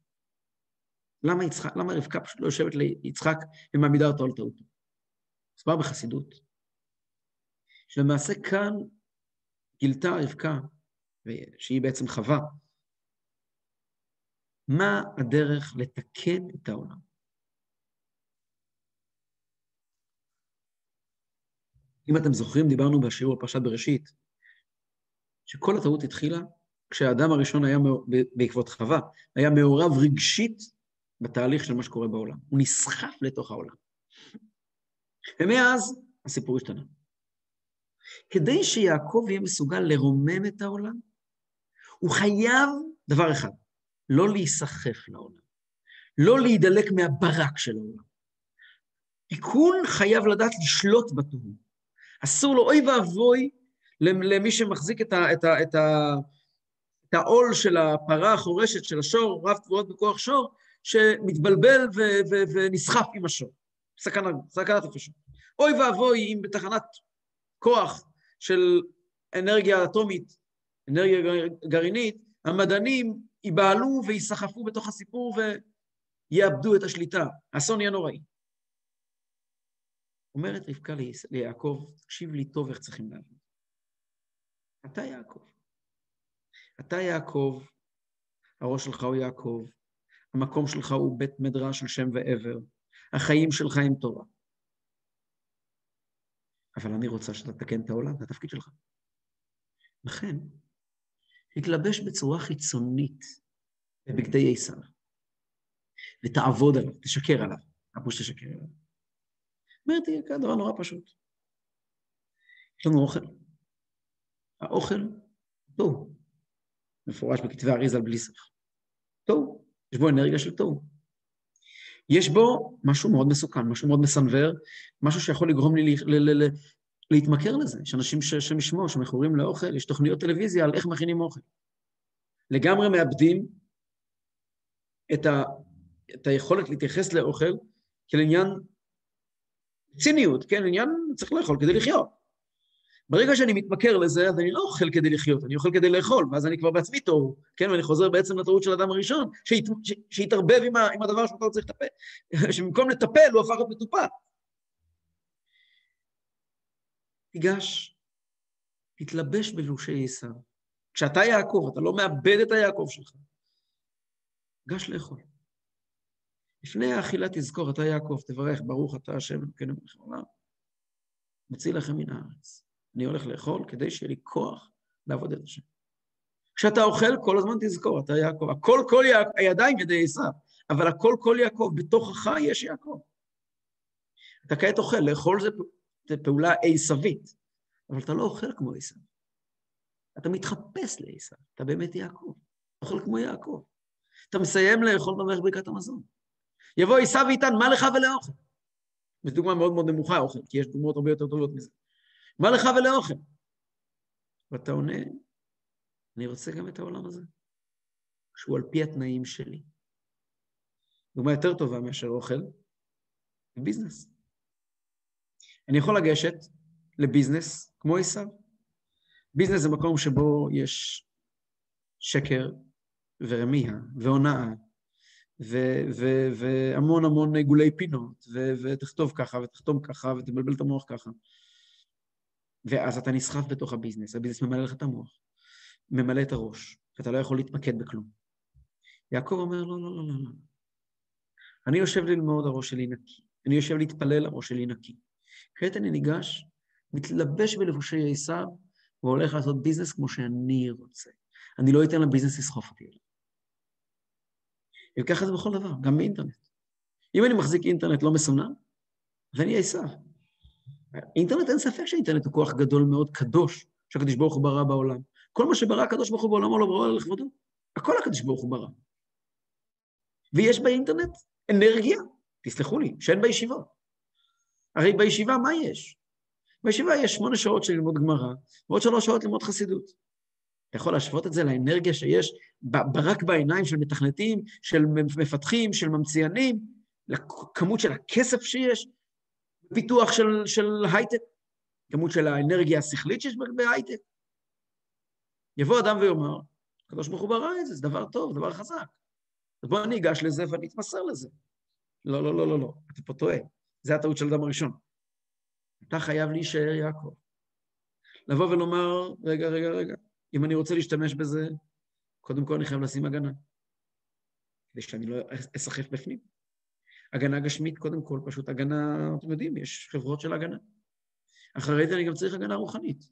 למה, יצחק, למה רבקה פשוט לא יושבת ליצחק ומעמידה אותו על טעותו? מסבר בחסידות, שלמעשה כאן גילתה רבקה, שהיא בעצם חווה, מה הדרך לתקן את העולם. אם אתם זוכרים, דיברנו בשיעור על פרשת בראשית, שכל הטעות התחילה כשהאדם הראשון היה, בעקבות חווה, היה מעורב רגשית בתהליך של מה שקורה בעולם. הוא נסחף לתוך העולם. ומאז הסיפור השתנה. כדי שיעקב יהיה מסוגל לרומם את העולם, הוא חייב דבר אחד, לא להיסחף לעולם, לא להידלק מהברק של העולם. תיקון חייב לדעת לשלוט בתהום. אסור לו, אוי ואבוי למי שמחזיק את, ה, את, ה, את, ה, את העול של הפרה החורשת של השור, רב תבואות בכוח שור, שמתבלבל ונסחף עם השור. סכנה, סכנת נפשות. אוי ואבוי אם בתחנת כוח של אנרגיה אטומית, אנרגיה גרעינית, המדענים ייבהלו וייסחפו בתוך הסיפור ויאבדו את השליטה. האסון יהיה נוראי. אומרת רבקה ליעקב, תקשיב לי טוב איך צריכים להבין. אתה יעקב. אתה יעקב, הראש שלך הוא יעקב, המקום שלך הוא בית מדרש של שם ועבר, החיים שלך הם תורה. אבל אני רוצה שאתה תתקן את העולם, זה התפקיד שלך. לכן, תתלבש בצורה חיצונית בבגדי עשיו, ותעבוד עליו, תשקר עליו, הפירוש תשקר עליו. אמרתי, דבר נורא פשוט. יש לנו אוכל. האוכל, טוב, מפורש בכתבי אריזה בלי שכל. טוב, יש בו אנרגיה של טוב. יש בו משהו מאוד מסוכן, משהו מאוד מסנוור, משהו שיכול לגרום לי להתמכר לזה. יש אנשים שמשמעו, שמכורים לאוכל, יש תוכניות טלוויזיה על איך מכינים אוכל. לגמרי מאבדים את, ה, את היכולת להתייחס לאוכל כאל עניין ציניות, כן, עניין צריך לאכול כדי לחיות. ברגע שאני מתמכר לזה, אז אני לא אוכל כדי לחיות, אני אוכל כדי לאכול, ואז אני כבר בעצמי טוב, כן, ואני חוזר בעצם לטעות של האדם הראשון, שהת, שהתערבב עם, עם הדבר שאתה לא צריך לטפל, שבמקום לטפל הוא הפך להיות מטופל. תיגש, תתלבש בלושי עשיו. כשאתה יעקב, אתה לא מאבד את היעקב שלך. גש לאכול. לפני האכילה תזכור, אתה יעקב, תברך, ברוך אתה השם אלוקינו מלך העולם, מציל לכם מן הארץ. אני הולך לאכול כדי שיהיה לי כוח לעבוד את השם. כשאתה אוכל, כל הזמן תזכור, אתה יעקב. הכל כל יעקב, הידיים ידי עשיו, אבל הכל כל יעקב, בתוכך יש יעקב. אתה כעת אוכל, לאכול זה, זה פעולה עשווית, אבל אתה לא אוכל כמו עשיו. אתה מתחפש לעשיו, אתה באמת יעקב. אתה אוכל כמו יעקב. אתה מסיים לאכול במערכת ברכת המזון. יבוא עשיו ויטען, מה לך ולאוכל? זו דוגמה מאוד מאוד נמוכה, אוכל, כי יש דוגמאות הרבה יותר טובות מזה. מה לך ולאוכל? ואתה עונה, אני רוצה גם את העולם הזה, שהוא על פי התנאים שלי. דוגמה יותר טובה מאשר אוכל, ביזנס. אני יכול לגשת ל business כמו עשיו. business זה מקום שבו יש שקר ורמייה והונאה והמון המון עיגולי פינות, ותכתוב ככה ותחתום ככה ותבלבל את המוח ככה. ואז אתה נסחף בתוך ה business, ה business ממלא לך את המוח. ממלא את הראש, ואתה לא יכול להתמקד בכלום. יעקב אומר, לא, לא, לא, לא, לא. אני יושב ללמוד, הראש שלי נקי. אני יושב להתפלל, הראש שלי נקי. כעת אני ניגש, מתלבש בלבושי עשיו, והולך לעשות ביזנס כמו שאני רוצה. אני לא אתן לביזנס לסחוף אותי. וככה זה בכל דבר, גם באינטרנט. אם אני מחזיק אינטרנט לא מסונן, אז אני עשיו. אינטרנט, אין ספק שהאינטרנט הוא כוח גדול מאוד, קדוש, שהקדוש ברוך הוא ברא בעולם. כל מה שברא הקדוש ברוך הוא בעולם, הוא לא ברא לכבודו. הכל הקדוש ברוך הוא ברא. ויש באינטרנט אנרגיה, תסלחו לי, שאין בישיבות. הרי בישיבה מה יש? בישיבה יש שמונה שעות של ללמוד גמרא, ועוד שלוש שעות ללמוד חסידות. אתה יכול להשוות את זה לאנרגיה שיש רק בעיניים של מתכנתים, של מפתחים, של ממציאנים, לכמות של הכסף שיש, פיתוח של, של הייטק, כמות של האנרגיה השכלית שיש בהייטק. יבוא אדם ויאמר, הקדוש ברוך הוא ברא את זה, זה דבר טוב, דבר חזק. אז בואו אני אגש לזה ואני אתמסר לזה. לא, לא, לא, לא, לא, אתה פה טועה. זה הטעות של אדם הראשון. אתה חייב להישאר יעקב. לבוא ולומר, רגע, רגע, רגע, אם אני רוצה להשתמש בזה, קודם כל אני חייב לשים הגנה, כדי שאני לא אסחף בפנים. הגנה גשמית, קודם כל, פשוט הגנה, אתם יודעים, יש חברות של הגנה. אחרי זה אני גם צריך הגנה רוחנית.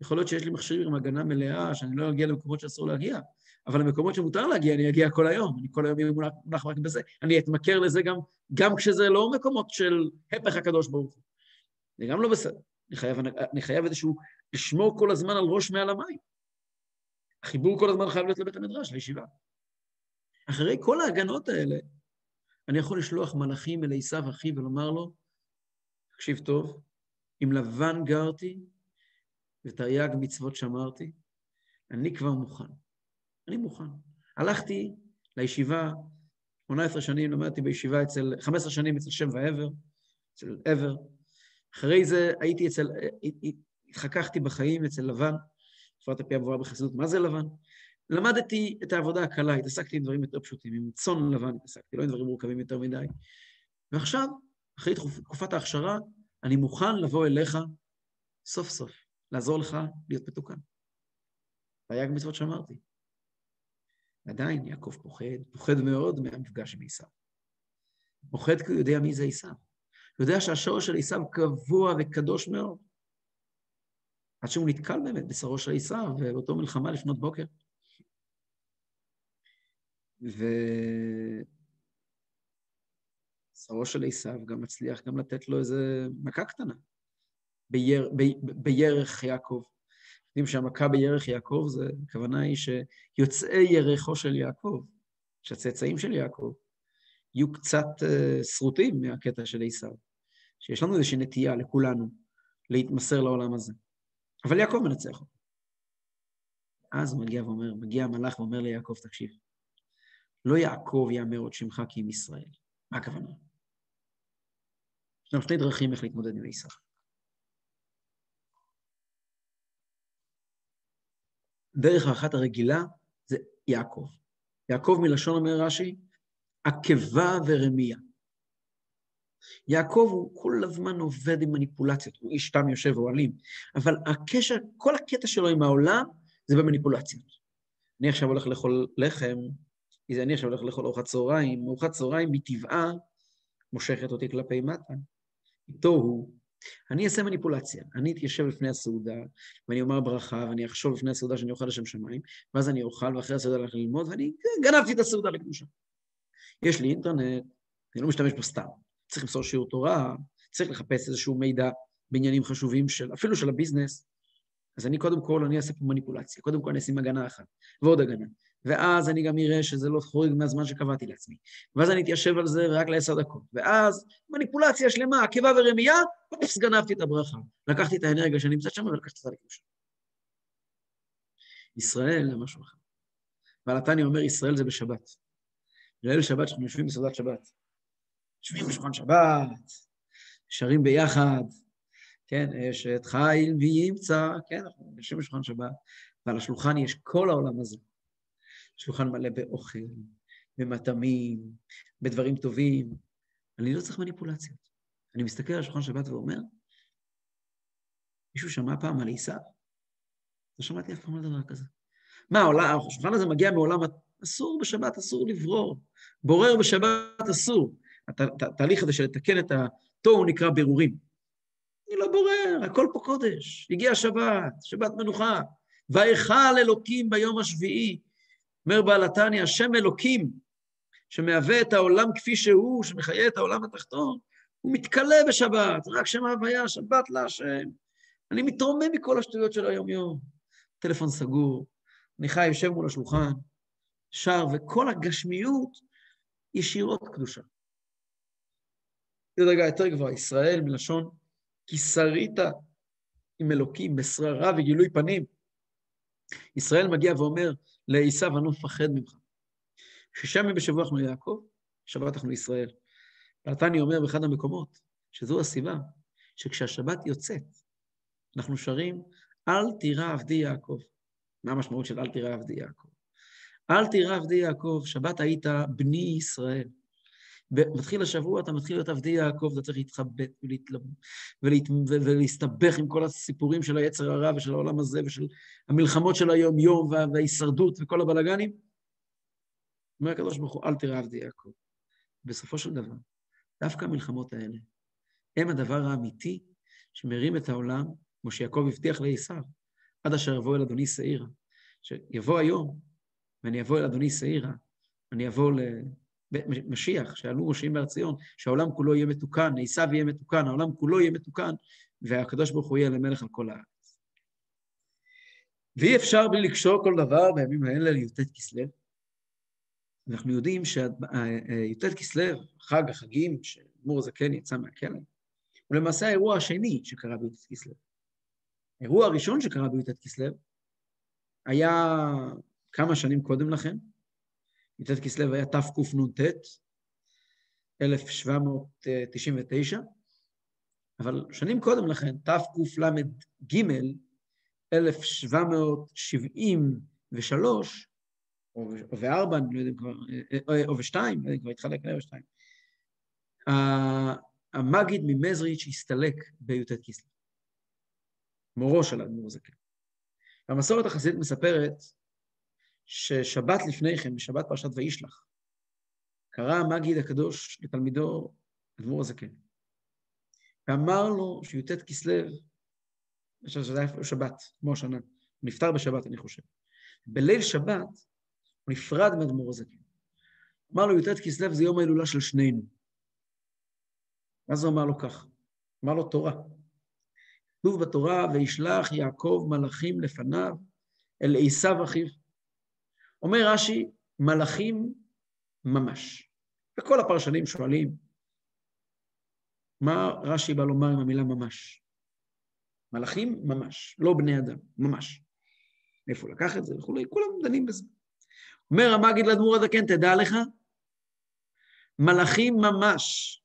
יכול להיות שיש לי מכשיר עם הגנה מלאה, שאני לא אגיע למקומות שאסור להגיע, אבל למקומות שמותר להגיע, אני אגיע כל היום. אני כל היום אהיה מונח רק בזה. אני אתמכר לזה גם, גם כשזה לא מקומות של הפך הקדוש ברוך הוא. זה גם לא בסדר. אני חייב, אני חייב איזשהו, לשמור כל הזמן על ראש מעל המים. החיבור כל הזמן חייב להיות לבית המדרש, לישיבה. אחרי כל ההגנות האלה, אני יכול לשלוח מלאכים אל עשיו אחי ולומר לו, תקשיב טוב, עם לבן גרתי ותרי"ג מצוות שמרתי, אני כבר מוכן. אני מוכן. הלכתי לישיבה, 18 שנים למדתי בישיבה אצל, 15 שנים אצל שם ועבר, אצל עבר. אחרי זה הייתי אצל, התחככתי בחיים אצל לבן, אפרת הפי אבואה בחסידות, מה זה לבן? למדתי את העבודה הקלה, התעסקתי עם דברים יותר פשוטים, עם צאן לבן התעסקתי, לא עם דברים מורכבים יותר מדי. ועכשיו, אחרי תקופת ההכשרה, אני מוכן לבוא אליך סוף סוף, לעזור לך להיות מתוקן. והיה גם מצוות שאמרתי. עדיין יעקב פוחד, פוחד מאוד מהמפגש עם עשיו. פוחד כי הוא יודע מי זה עשיו. הוא יודע שהשורש של עשיו קבוע וקדוש מאוד. עד שהוא נתקל באמת בשרו של עשיו, ובאותו מלחמה לפנות בוקר. ושרו של עשיו גם מצליח גם לתת לו איזה מכה קטנה ביר, ב, בירך יעקב. יודעים שהמכה בירך יעקב, זה, הכוונה היא שיוצאי ירחו של יעקב, שהצאצאים של יעקב, יהיו קצת uh, שרוטים מהקטע של עשיו, שיש לנו איזושהי נטייה לכולנו להתמסר לעולם הזה. אבל יעקב מנצח אותו. אז הוא מגיע ואומר, מגיע המלאך ואומר ליעקב, תקשיב, לא יעקב יאמר עוד שמך כי אם ישראל. מה הכוונה? יש לנו שתי דרכים איך להתמודד עם עשיו. דרך האחת הרגילה זה יעקב. יעקב מלשון אומר רש"י, עקבה ורמייה. יעקב הוא כל הזמן עובד עם מניפולציות, הוא איש תם יושב אוהלים, אבל הקשר, כל הקטע שלו עם העולם זה במניפולציות. אני עכשיו הולך לאכול לחם, אני עכשיו הולך לאכול ארוחת צהריים, ארוחת צהריים מטבעה מושכת אותי כלפי מטה. איתו הוא אני אעשה מניפולציה. אני אתיישב לפני הסעודה, ואני אומר ברכה, ואני אחשוב לפני הסעודה שאני אוכל לשם שמיים, ואז אני אוכל, ואחרי הסעודה הולך ללמוד, ואני גנבתי את הסעודה לקדושה. יש לי אינטרנט, אני לא משתמש בו סתם. צריך למסור שיעור תורה, צריך לחפש איזשהו מידע בעניינים חשובים של, אפילו של הביזנס. אז אני קודם כל, אני אעשה פה מניפולציה. קודם כל אני אשים הגנה אחת, ועוד הגנה. ואז אני גם אראה שזה לא חורג מהזמן שקבעתי לעצמי. ואז אני אתיישב על זה רק לעשר דקות. ואז מניפולציה שלמה, עקבה ורמייה, אופס, גנבתי את הברכה. לקחתי את האנרגיה שנמצאת שם ולקחתי אותה לקדושה. ישראל זה משהו אחר. ועל התניא אומר, ישראל זה בשבת. ליל שבת שאנחנו יושבים בסעודת שבת. יושבים בשולחן שבת, שרים ביחד, כן, אשת חיל וימצא, כן, אנחנו יושבים בשולחן שבת, ועל השולחן יש כל העולם הזה. שולחן מלא באוכל, במטעמים, בדברים טובים. אני לא צריך מניפולציות. אני מסתכל על שולחן שבת ואומר, מישהו שמע פעם על עיסה? לא שמעתי אף פעם על דבר כזה. מה, השולחן הזה מגיע מעולם, אסור בשבת, אסור לברור. בורר בשבת אסור. התהליך הזה של לתקן את התוהו נקרא בירורים. אני לא בורר, הכל פה קודש. הגיע שבת, שבת מנוחה. ויכל אלוקים ביום השביעי. אומר בעל התניא, השם אלוקים, שמהווה את העולם כפי שהוא, שמחיה את העולם התחתון, הוא מתכלה בשבת, רק שם ההוויה, שבת להשם. אני מתרומם מכל השטויות של היום-יום. טלפון סגור, חי, יושב מול השולחן, שר, וכל הגשמיות ישירות קדושה. זה רגע יותר גבוה, ישראל מלשון כי שרית עם אלוקים בשררה וגילוי פנים. ישראל מגיע ואומר לעשו, אני לא מפחד ממך. ימים בשבוע אנחנו יעקב, שבת אנחנו ישראל. פלטני אומר באחד המקומות, שזו הסיבה, שכשהשבת יוצאת, אנחנו שרים, אל תירא עבדי יעקב. מה המשמעות של אל תירא עבדי יעקב? אל תירא עבדי יעקב, שבת היית בני ישראל. מתחיל השבוע, אתה מתחיל להיות עבדי יעקב, אתה צריך להתחבט ולהת... ולהסתבך עם כל הסיפורים של היצר הרע ושל העולם הזה ושל המלחמות של היום-יום וה... וההישרדות וכל הבלגנים. אומר הקדוש ברוך הוא, אל תראה עבדי יעקב. בסופו של דבר, דווקא המלחמות האלה הם הדבר האמיתי שמרים את העולם, כמו שיעקב הבטיח לעשיו, עד אשר יבוא אל אדוני שעירה. שיבוא היום, ואני אבוא אל אדוני שעירה, אני אבוא למשיח, שעלו ראשים בהר ציון, שהעולם כולו יהיה מתוקן, עשיו יהיה מתוקן, העולם כולו יהיה מתוקן, והקדוש ברוך הוא יהיה למלך על כל הארץ. ואי אפשר בלי לקשור כל דבר בימים האלה לי"ט כסלו. אנחנו יודעים שי"ט כסלו, חג החגים, שמור הזקן יצא מהכלא, הוא למעשה האירוע השני שקרה בי"ט כסלו. האירוע הראשון שקרה בי"ט כסלו היה כמה שנים קודם לכן, י"ט כסלו היה תקנ"ט, 1799, אבל שנים קודם לכן, תקל"ג, 1773, או וארבע, אני לא יודע כבר, או ושתיים, אני כבר התחלק לעבר שתיים. המגיד ממזריץ' הסתלק בי"ט כסלו. מורו של האדמו"ר זקן. והמסורת החסידית מספרת ששבת לפני כן, בשבת פרשת וישלח, קרא המגיד הקדוש לתלמידו אדמו"ר הזקן, ואמר לו שי"ט כסלו, שזה היה שבת, כמו השנה, הוא נפטר בשבת, אני חושב. בליל שבת הוא נפרד מאדמו"ר הזקן. אמר לו, י"ט כסלו זה יום ההילולה של שנינו. ואז הוא אמר לו כך, אמר לו תורה. כתוב בתורה, וישלח יעקב מלאכים לפניו אל עשיו אחיו. אומר רש"י, מלאכים ממש. וכל הפרשנים שואלים, מה רש"י בא לומר עם המילה ממש? מלאכים ממש, לא בני אדם, ממש. מאיפה לקח את זה וכולי, כולם דנים בזה. אומר המגיד לאדמו"ר הזקן, תדע לך, מלאכים ממש.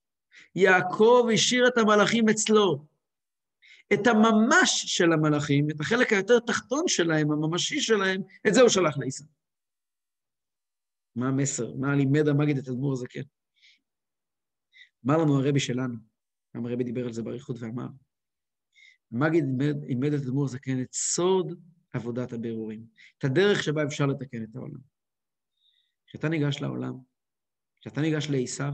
יעקב השאיר את המלאכים אצלו. את הממש של המלאכים, את החלק היותר תחתון שלהם, הממשי שלהם, את זה הוא שלח לעיסא. מה המסר? מה לימד המגיד את אדמו"ר הזקן? אמר לנו הרבי שלנו, גם הרבי דיבר על זה באריכות ואמר, המגיד לימד את אדמו"ר הזקן את סוד עבודת הבירורים, את הדרך שבה אפשר לתקן את העולם. כשאתה ניגש לעולם, כשאתה ניגש לעשיו,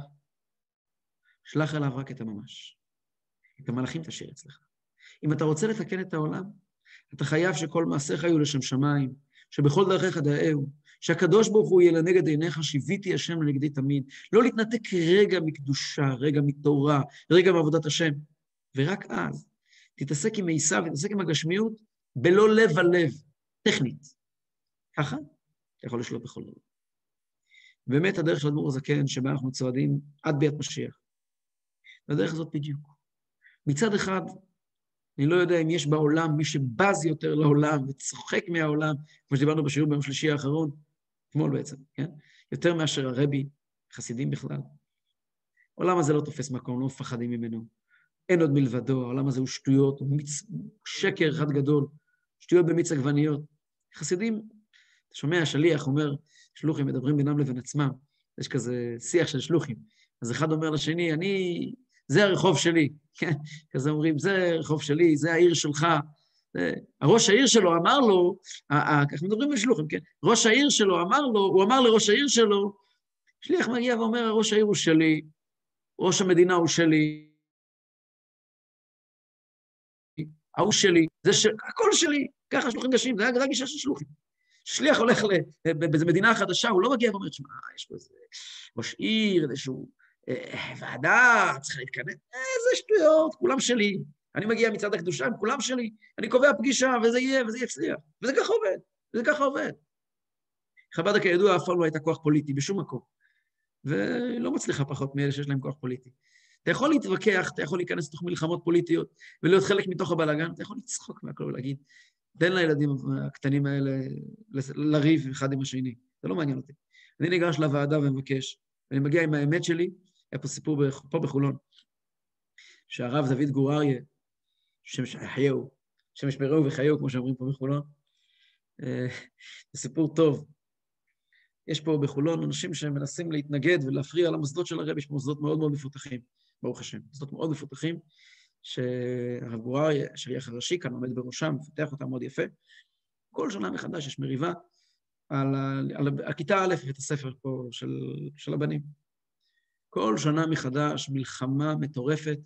שלח אליו רק את הממש. את המלאכים תשאיר אצלך. אם אתה רוצה לתקן את העולם, אתה חייב שכל מעשיך יהיו לשם שמיים, שבכל דרכיך דאהו, שהקדוש ברוך הוא יהיה לנגד עיניך, שיוויתי השם לנגדי תמיד. לא להתנתק רגע מקדושה, רגע מתורה, רגע מעבודת השם. ורק אז תתעסק עם עשיו, תתעסק עם הגשמיות, בלא לב הלב, טכנית. ככה אתה יכול לשלוט בכל דבר. באמת הדרך של אדמו"ר הזקן, שבה אנחנו צועדים עד ביאת משיח. והדרך הזאת בדיוק. מצד אחד, אני לא יודע אם יש בעולם מי שבז יותר לעולם וצוחק מהעולם, כמו שדיברנו בשיעור ביום שלישי האחרון, אתמול בעצם, כן? יותר מאשר הרבי, חסידים בכלל. העולם הזה לא תופס מקום, לא מפחדים ממנו. אין עוד מלבדו, העולם הזה הוא שטויות, הוא מיץ, שקר אחד גדול, שטויות במיץ עגבניות. חסידים, אתה שומע, שליח אומר, שלוחים מדברים בינם לבין עצמם, יש כזה שיח של שלוחים. אז אחד אומר לשני, אני, זה הרחוב שלי, כן? כזה אומרים, זה הרחוב שלי, זה העיר שלך, הראש העיר שלו אמר לו, ככה מדברים בשלוחים, כן? ראש העיר שלו אמר לו, הוא אמר לראש העיר שלו, שליח מגיע ואומר, ראש העיר הוא שלי, ראש המדינה הוא שלי, ההוא שלי, זה ש... הכל שלי, ככה שלוחים נשים, זה הגישה של שלוחים. שליח הולך באיזו מדינה חדשה, הוא לא מגיע ואומר, שמע, יש פה איזה ראש עיר, איזשהו אה, ועדה, צריך להתכנס, איזה שטויות, כולם שלי. אני מגיע מצד הקדושה, הם כולם שלי. אני קובע פגישה, וזה יהיה, וזה יצליח. וזה ככה עובד, וזה ככה עובד. חב"ד כידוע אף פעם לא הייתה כוח פוליטי בשום מקום, ולא מצליחה פחות מאלה שיש להם כוח פוליטי. אתה יכול להתווכח, אתה יכול להיכנס לתוך מלחמות פוליטיות ולהיות חלק מתוך הבלאגן, אתה יכול לצחוק מהכל ולהגיד, תן לילדים הקטנים האלה לריב אחד עם השני, זה לא מעניין אותי. אני ניגש לוועדה ומבקש, ואני מגיע עם האמת שלי, היה פה סיפור פה בחולון, שהרב דוד גור אריה, שם שחייהו, שם ישמרהו וחיהו, כמו שאומרים פה בחולון, אה, זה סיפור טוב. יש פה בחולון אנשים שמנסים להתנגד ולהפריע למוסדות של הרבי, יש פה מוסדות מאוד מאוד מפותחים, ברוך השם, מוסדות מאוד מפותחים, שהרב גורר, השליח הראשי כאן עומד בראשם, מפתח אותם מאוד יפה. כל שנה מחדש יש מריבה על, על, על הכיתה א' בבית הספר פה של, של הבנים. כל שנה מחדש מלחמה מטורפת,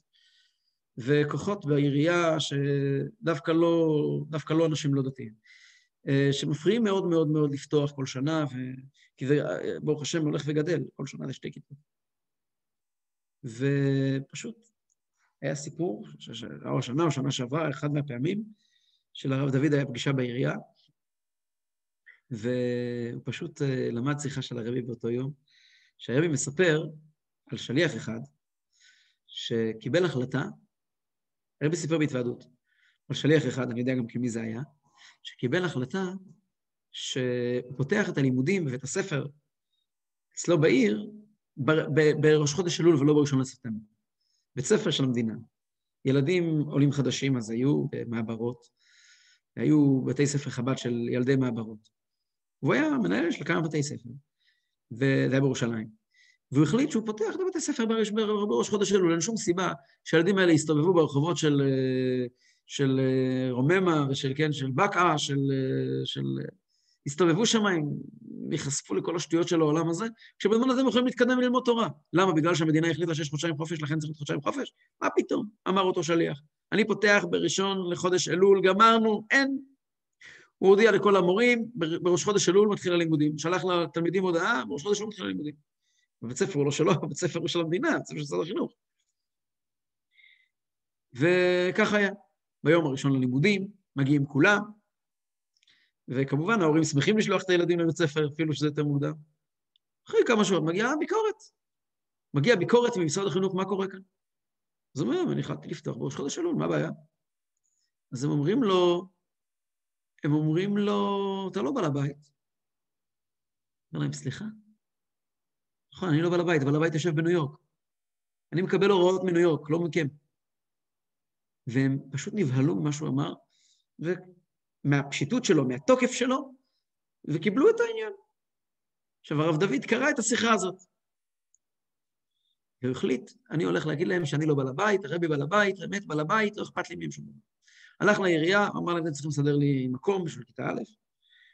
וכוחות בעירייה שדווקא לא, דווקא לא אנשים לא דתיים, אה, שמפריעים מאוד מאוד מאוד לפתוח כל שנה, ו... כי זה, ברוך השם, הולך וגדל, כל שנה זה שתי כיתות. ופשוט היה סיפור, או שנה או שנה שעברה, אחד מהפעמים, של הרב דוד היה פגישה בעירייה, והוא פשוט אה, למד שיחה של הרבי באותו יום, שהרבי מספר על שליח אחד שקיבל החלטה, הרבי סיפר בהתוועדות, על שליח אחד, אני יודע גם כמי זה היה, שקיבל החלטה שהוא פותח את הלימודים בבית הספר אצלו בעיר בראש חודש אלול ולא בראשון לספטמבר. בית ספר של המדינה. ילדים עולים חדשים אז היו במעברות, היו בתי ספר חב"ד של ילדי מעברות. והוא היה מנהל של כמה בתי ספר, וזה היה בירושלים. והוא החליט שהוא פותח את בתי ספר בראש, בראש חודש אלול, אין שום סיבה שהילדים האלה יסתובבו ברחובות של, של רוממה ושל, כן, של בקעה, של, של... יסתובבו שם, הם ייחשפו לכל השטויות של העולם הזה, כשבזמן הזה הם יכולים להתקדם וללמוד תורה. למה? בגלל שהמדינה החליטה שיש חודשיים חופש, לכן צריך חודשיים חופש? מה פתאום? אמר אותו שליח. אני פותח בראשון לחודש אלול, גמרנו, אין. הוא הודיע לכל המורים, בראש חודש אלול מתחיל הלימודים. שלח לתלמידים הודעה, בראש חודש אלול מתחיל הלימודים. בבית ספר הוא לא שלו, בבית ספר הוא של המדינה, בבית ספר של משרד החינוך. וככה היה. ביום הראשון ללימודים, מגיעים כולם, וכמובן ההורים שמחים לשלוח את הילדים לבית ספר, אפילו שזה יותר מוקדם. אחרי כמה שעות מגיעה ביקורת. מגיעה ביקורת ממשרד החינוך, מה קורה כאן? אז הוא אומר, אני החלטתי לפתוח בראש חודש אלול, מה הבעיה? אז הם אומרים לו, הם אומרים לו, אתה לא בעל הבית. אומר להם, סליחה? נכון, אני לא בעל הבית, אבל הבית יושב בניו יורק. אני מקבל הוראות מניו יורק, לא מכם. והם פשוט נבהלו ממה שהוא אמר, ומהפשיטות שלו, מהתוקף שלו, וקיבלו את העניין. עכשיו, הרב דוד קרא את השיחה הזאת. והוא החליט, אני הולך להגיד להם שאני לא בעל הבית, הרבי בעל הבית, אמת בעל הבית, לא אכפת לי מהם שום דבר. הלך לעירייה, אמר להם, אתם צריכים לסדר לי מקום בשביל כיתה א',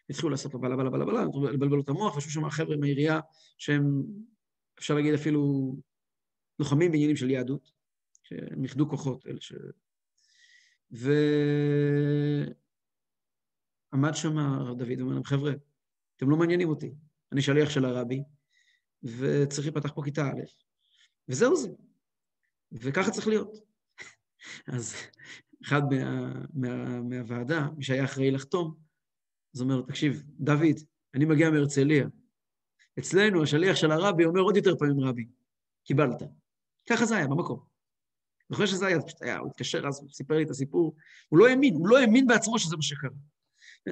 התחילו לעשות לו בלה בלה בלה בלה, לבלבל לו את המוח, וישבו שם חבר'ה מהעירייה שהם, אפשר להגיד אפילו, לוחמים בעניינים של יהדות, שהם איחדו כוחות, אלה ש... ועמד שם הרב דוד ואומר להם, חבר'ה, אתם לא מעניינים אותי, אני שליח של הרבי, וצריך להיפתח פה כיתה א', וזהו זה. וככה צריך להיות. אז אחד מה, מה, מהוועדה, מי שהיה אחראי לחתום, אז אומר לו, תקשיב, דוד, אני מגיע מהרצליה. אצלנו השליח של הרבי אומר עוד יותר פעמים רבי, קיבלת. ככה זה היה, במקום. זוכר שזה היה, פשוט היה, הוא התקשר אז, הוא סיפר לי את הסיפור, הוא לא האמין, הוא לא האמין בעצמו שזה מה שקרה.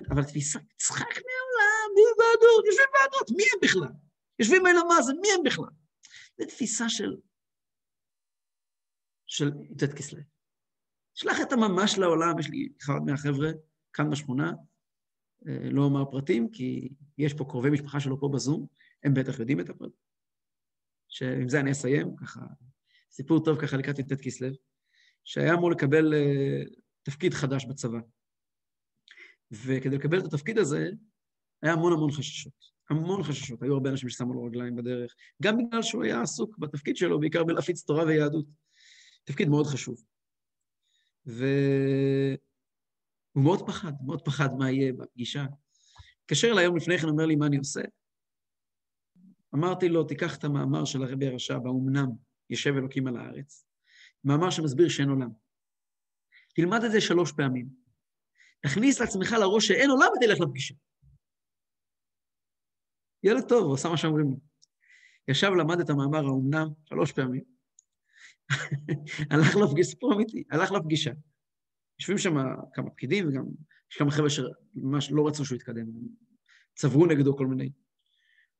אבל תפיסה, צחק מעולם, מי ועדות, יושבים ועדות, מי הם בכלל? יושבים אלה מה זה, מי הם בכלל? זו תפיסה של, של י"ט כסלו. שלח את הממש לעולם, יש לי אחד מהחבר'ה כאן בשכונה, אה, לא אומר פרטים, כי יש פה קרובי משפחה שלו פה בזום, הם בטח יודעים את הפרט. שעם זה אני אסיים, ככה סיפור טוב ככה לקראת י"ט כסלו, שהיה אמור לקבל uh, תפקיד חדש בצבא. וכדי לקבל את התפקיד הזה, היה המון המון חששות. המון חששות. היו הרבה אנשים ששמו לו רגליים בדרך, גם בגלל שהוא היה עסוק בתפקיד שלו, בעיקר בלהפיץ תורה ויהדות. תפקיד מאוד חשוב. והוא מאוד פחד, מאוד פחד מה יהיה בפגישה. התקשר אליי יום לפני כן, אומר לי, מה אני עושה? אמרתי לו, תיקח את המאמר של הרבי הרשע, באומנם יושב אלוקים על הארץ, מאמר שמסביר שאין עולם. תלמד את זה שלוש פעמים. תכניס לעצמך לראש שאין עולם ותלך לפגישה. ילד טוב, הוא עשה מה שאומרים לי. ישב, למד את המאמר האומנם שלוש פעמים, הלך לפגישה, סיפור אמיתי, הלך לפגישה. יושבים שם כמה פקידים, וגם יש כמה חבר'ה שממש לא רצו שהוא יתקדם, צברו נגדו כל מיני.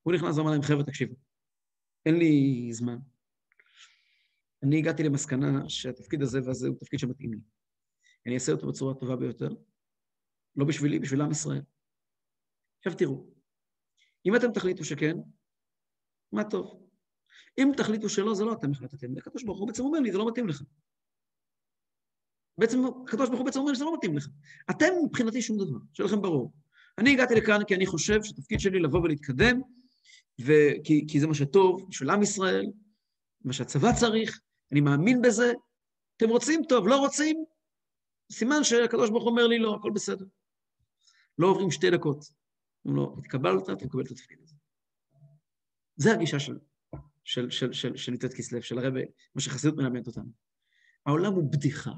הוא נכנס ואמר להם, חבר'ה, תקשיבו, אין לי זמן. אני הגעתי למסקנה שהתפקיד הזה והזה הוא תפקיד שמתאים לי. אני אעשה אותו בצורה הטובה ביותר, לא בשבילי, בשביל עם ישראל. עכשיו תראו, אם אתם תחליטו שכן, מה טוב. אם תחליטו שלא, זה לא אתם החלטתם. הקדוש ברוך הוא בעצם אומר לי, זה לא מתאים לך. בעצם הקדוש ברוך הוא בעצם אומר לי, זה לא מתאים לך. אתם מבחינתי שום דבר, שיהיה לכם ברור. אני הגעתי לכאן כי אני חושב שהתפקיד שלי לבוא ולהתקדם, וכי, כי זה מה שטוב בשביל עם ישראל, מה שהצבא צריך, אני מאמין בזה. אתם רוצים? טוב, לא רוצים? סימן שהקדוש ברוך אומר לי, לא, הכל בסדר. לא עוברים שתי דקות. אומרים לו, התקבלת, אתה מקבל את התפקיד הזה. זה הגישה של, של, של, של, של י"ט כסלו, של הרבי, מה שחסידות מלמדת אותנו. העולם הוא בדיחה.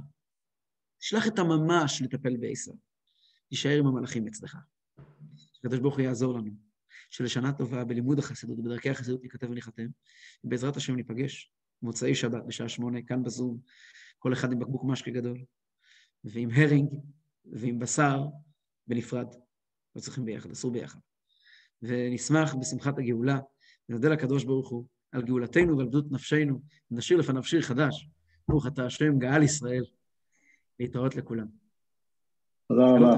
תשלח את הממש לטפל בעשר. תישאר עם המלאכים אצלך. הקדוש ברוך הוא יעזור לנו. שלשנה טובה בלימוד החסידות, בדרכי החסידות ניכתב וניחתם, ובעזרת השם ניפגש מוצאי שבת בשעה שמונה, כאן בזום, כל אחד עם בקבוק משקה גדול, ועם הרינג, ועם בשר, בנפרד. לא צריכים ביחד, אסור ביחד. ונשמח בשמחת הגאולה, ונודה לקדוש ברוך הוא על גאולתנו ועל גדות נפשנו, ונשאיר לפניו שיר חדש. ברוך אתה השם, גאל ישראל. להתראות לכולם. תודה רבה.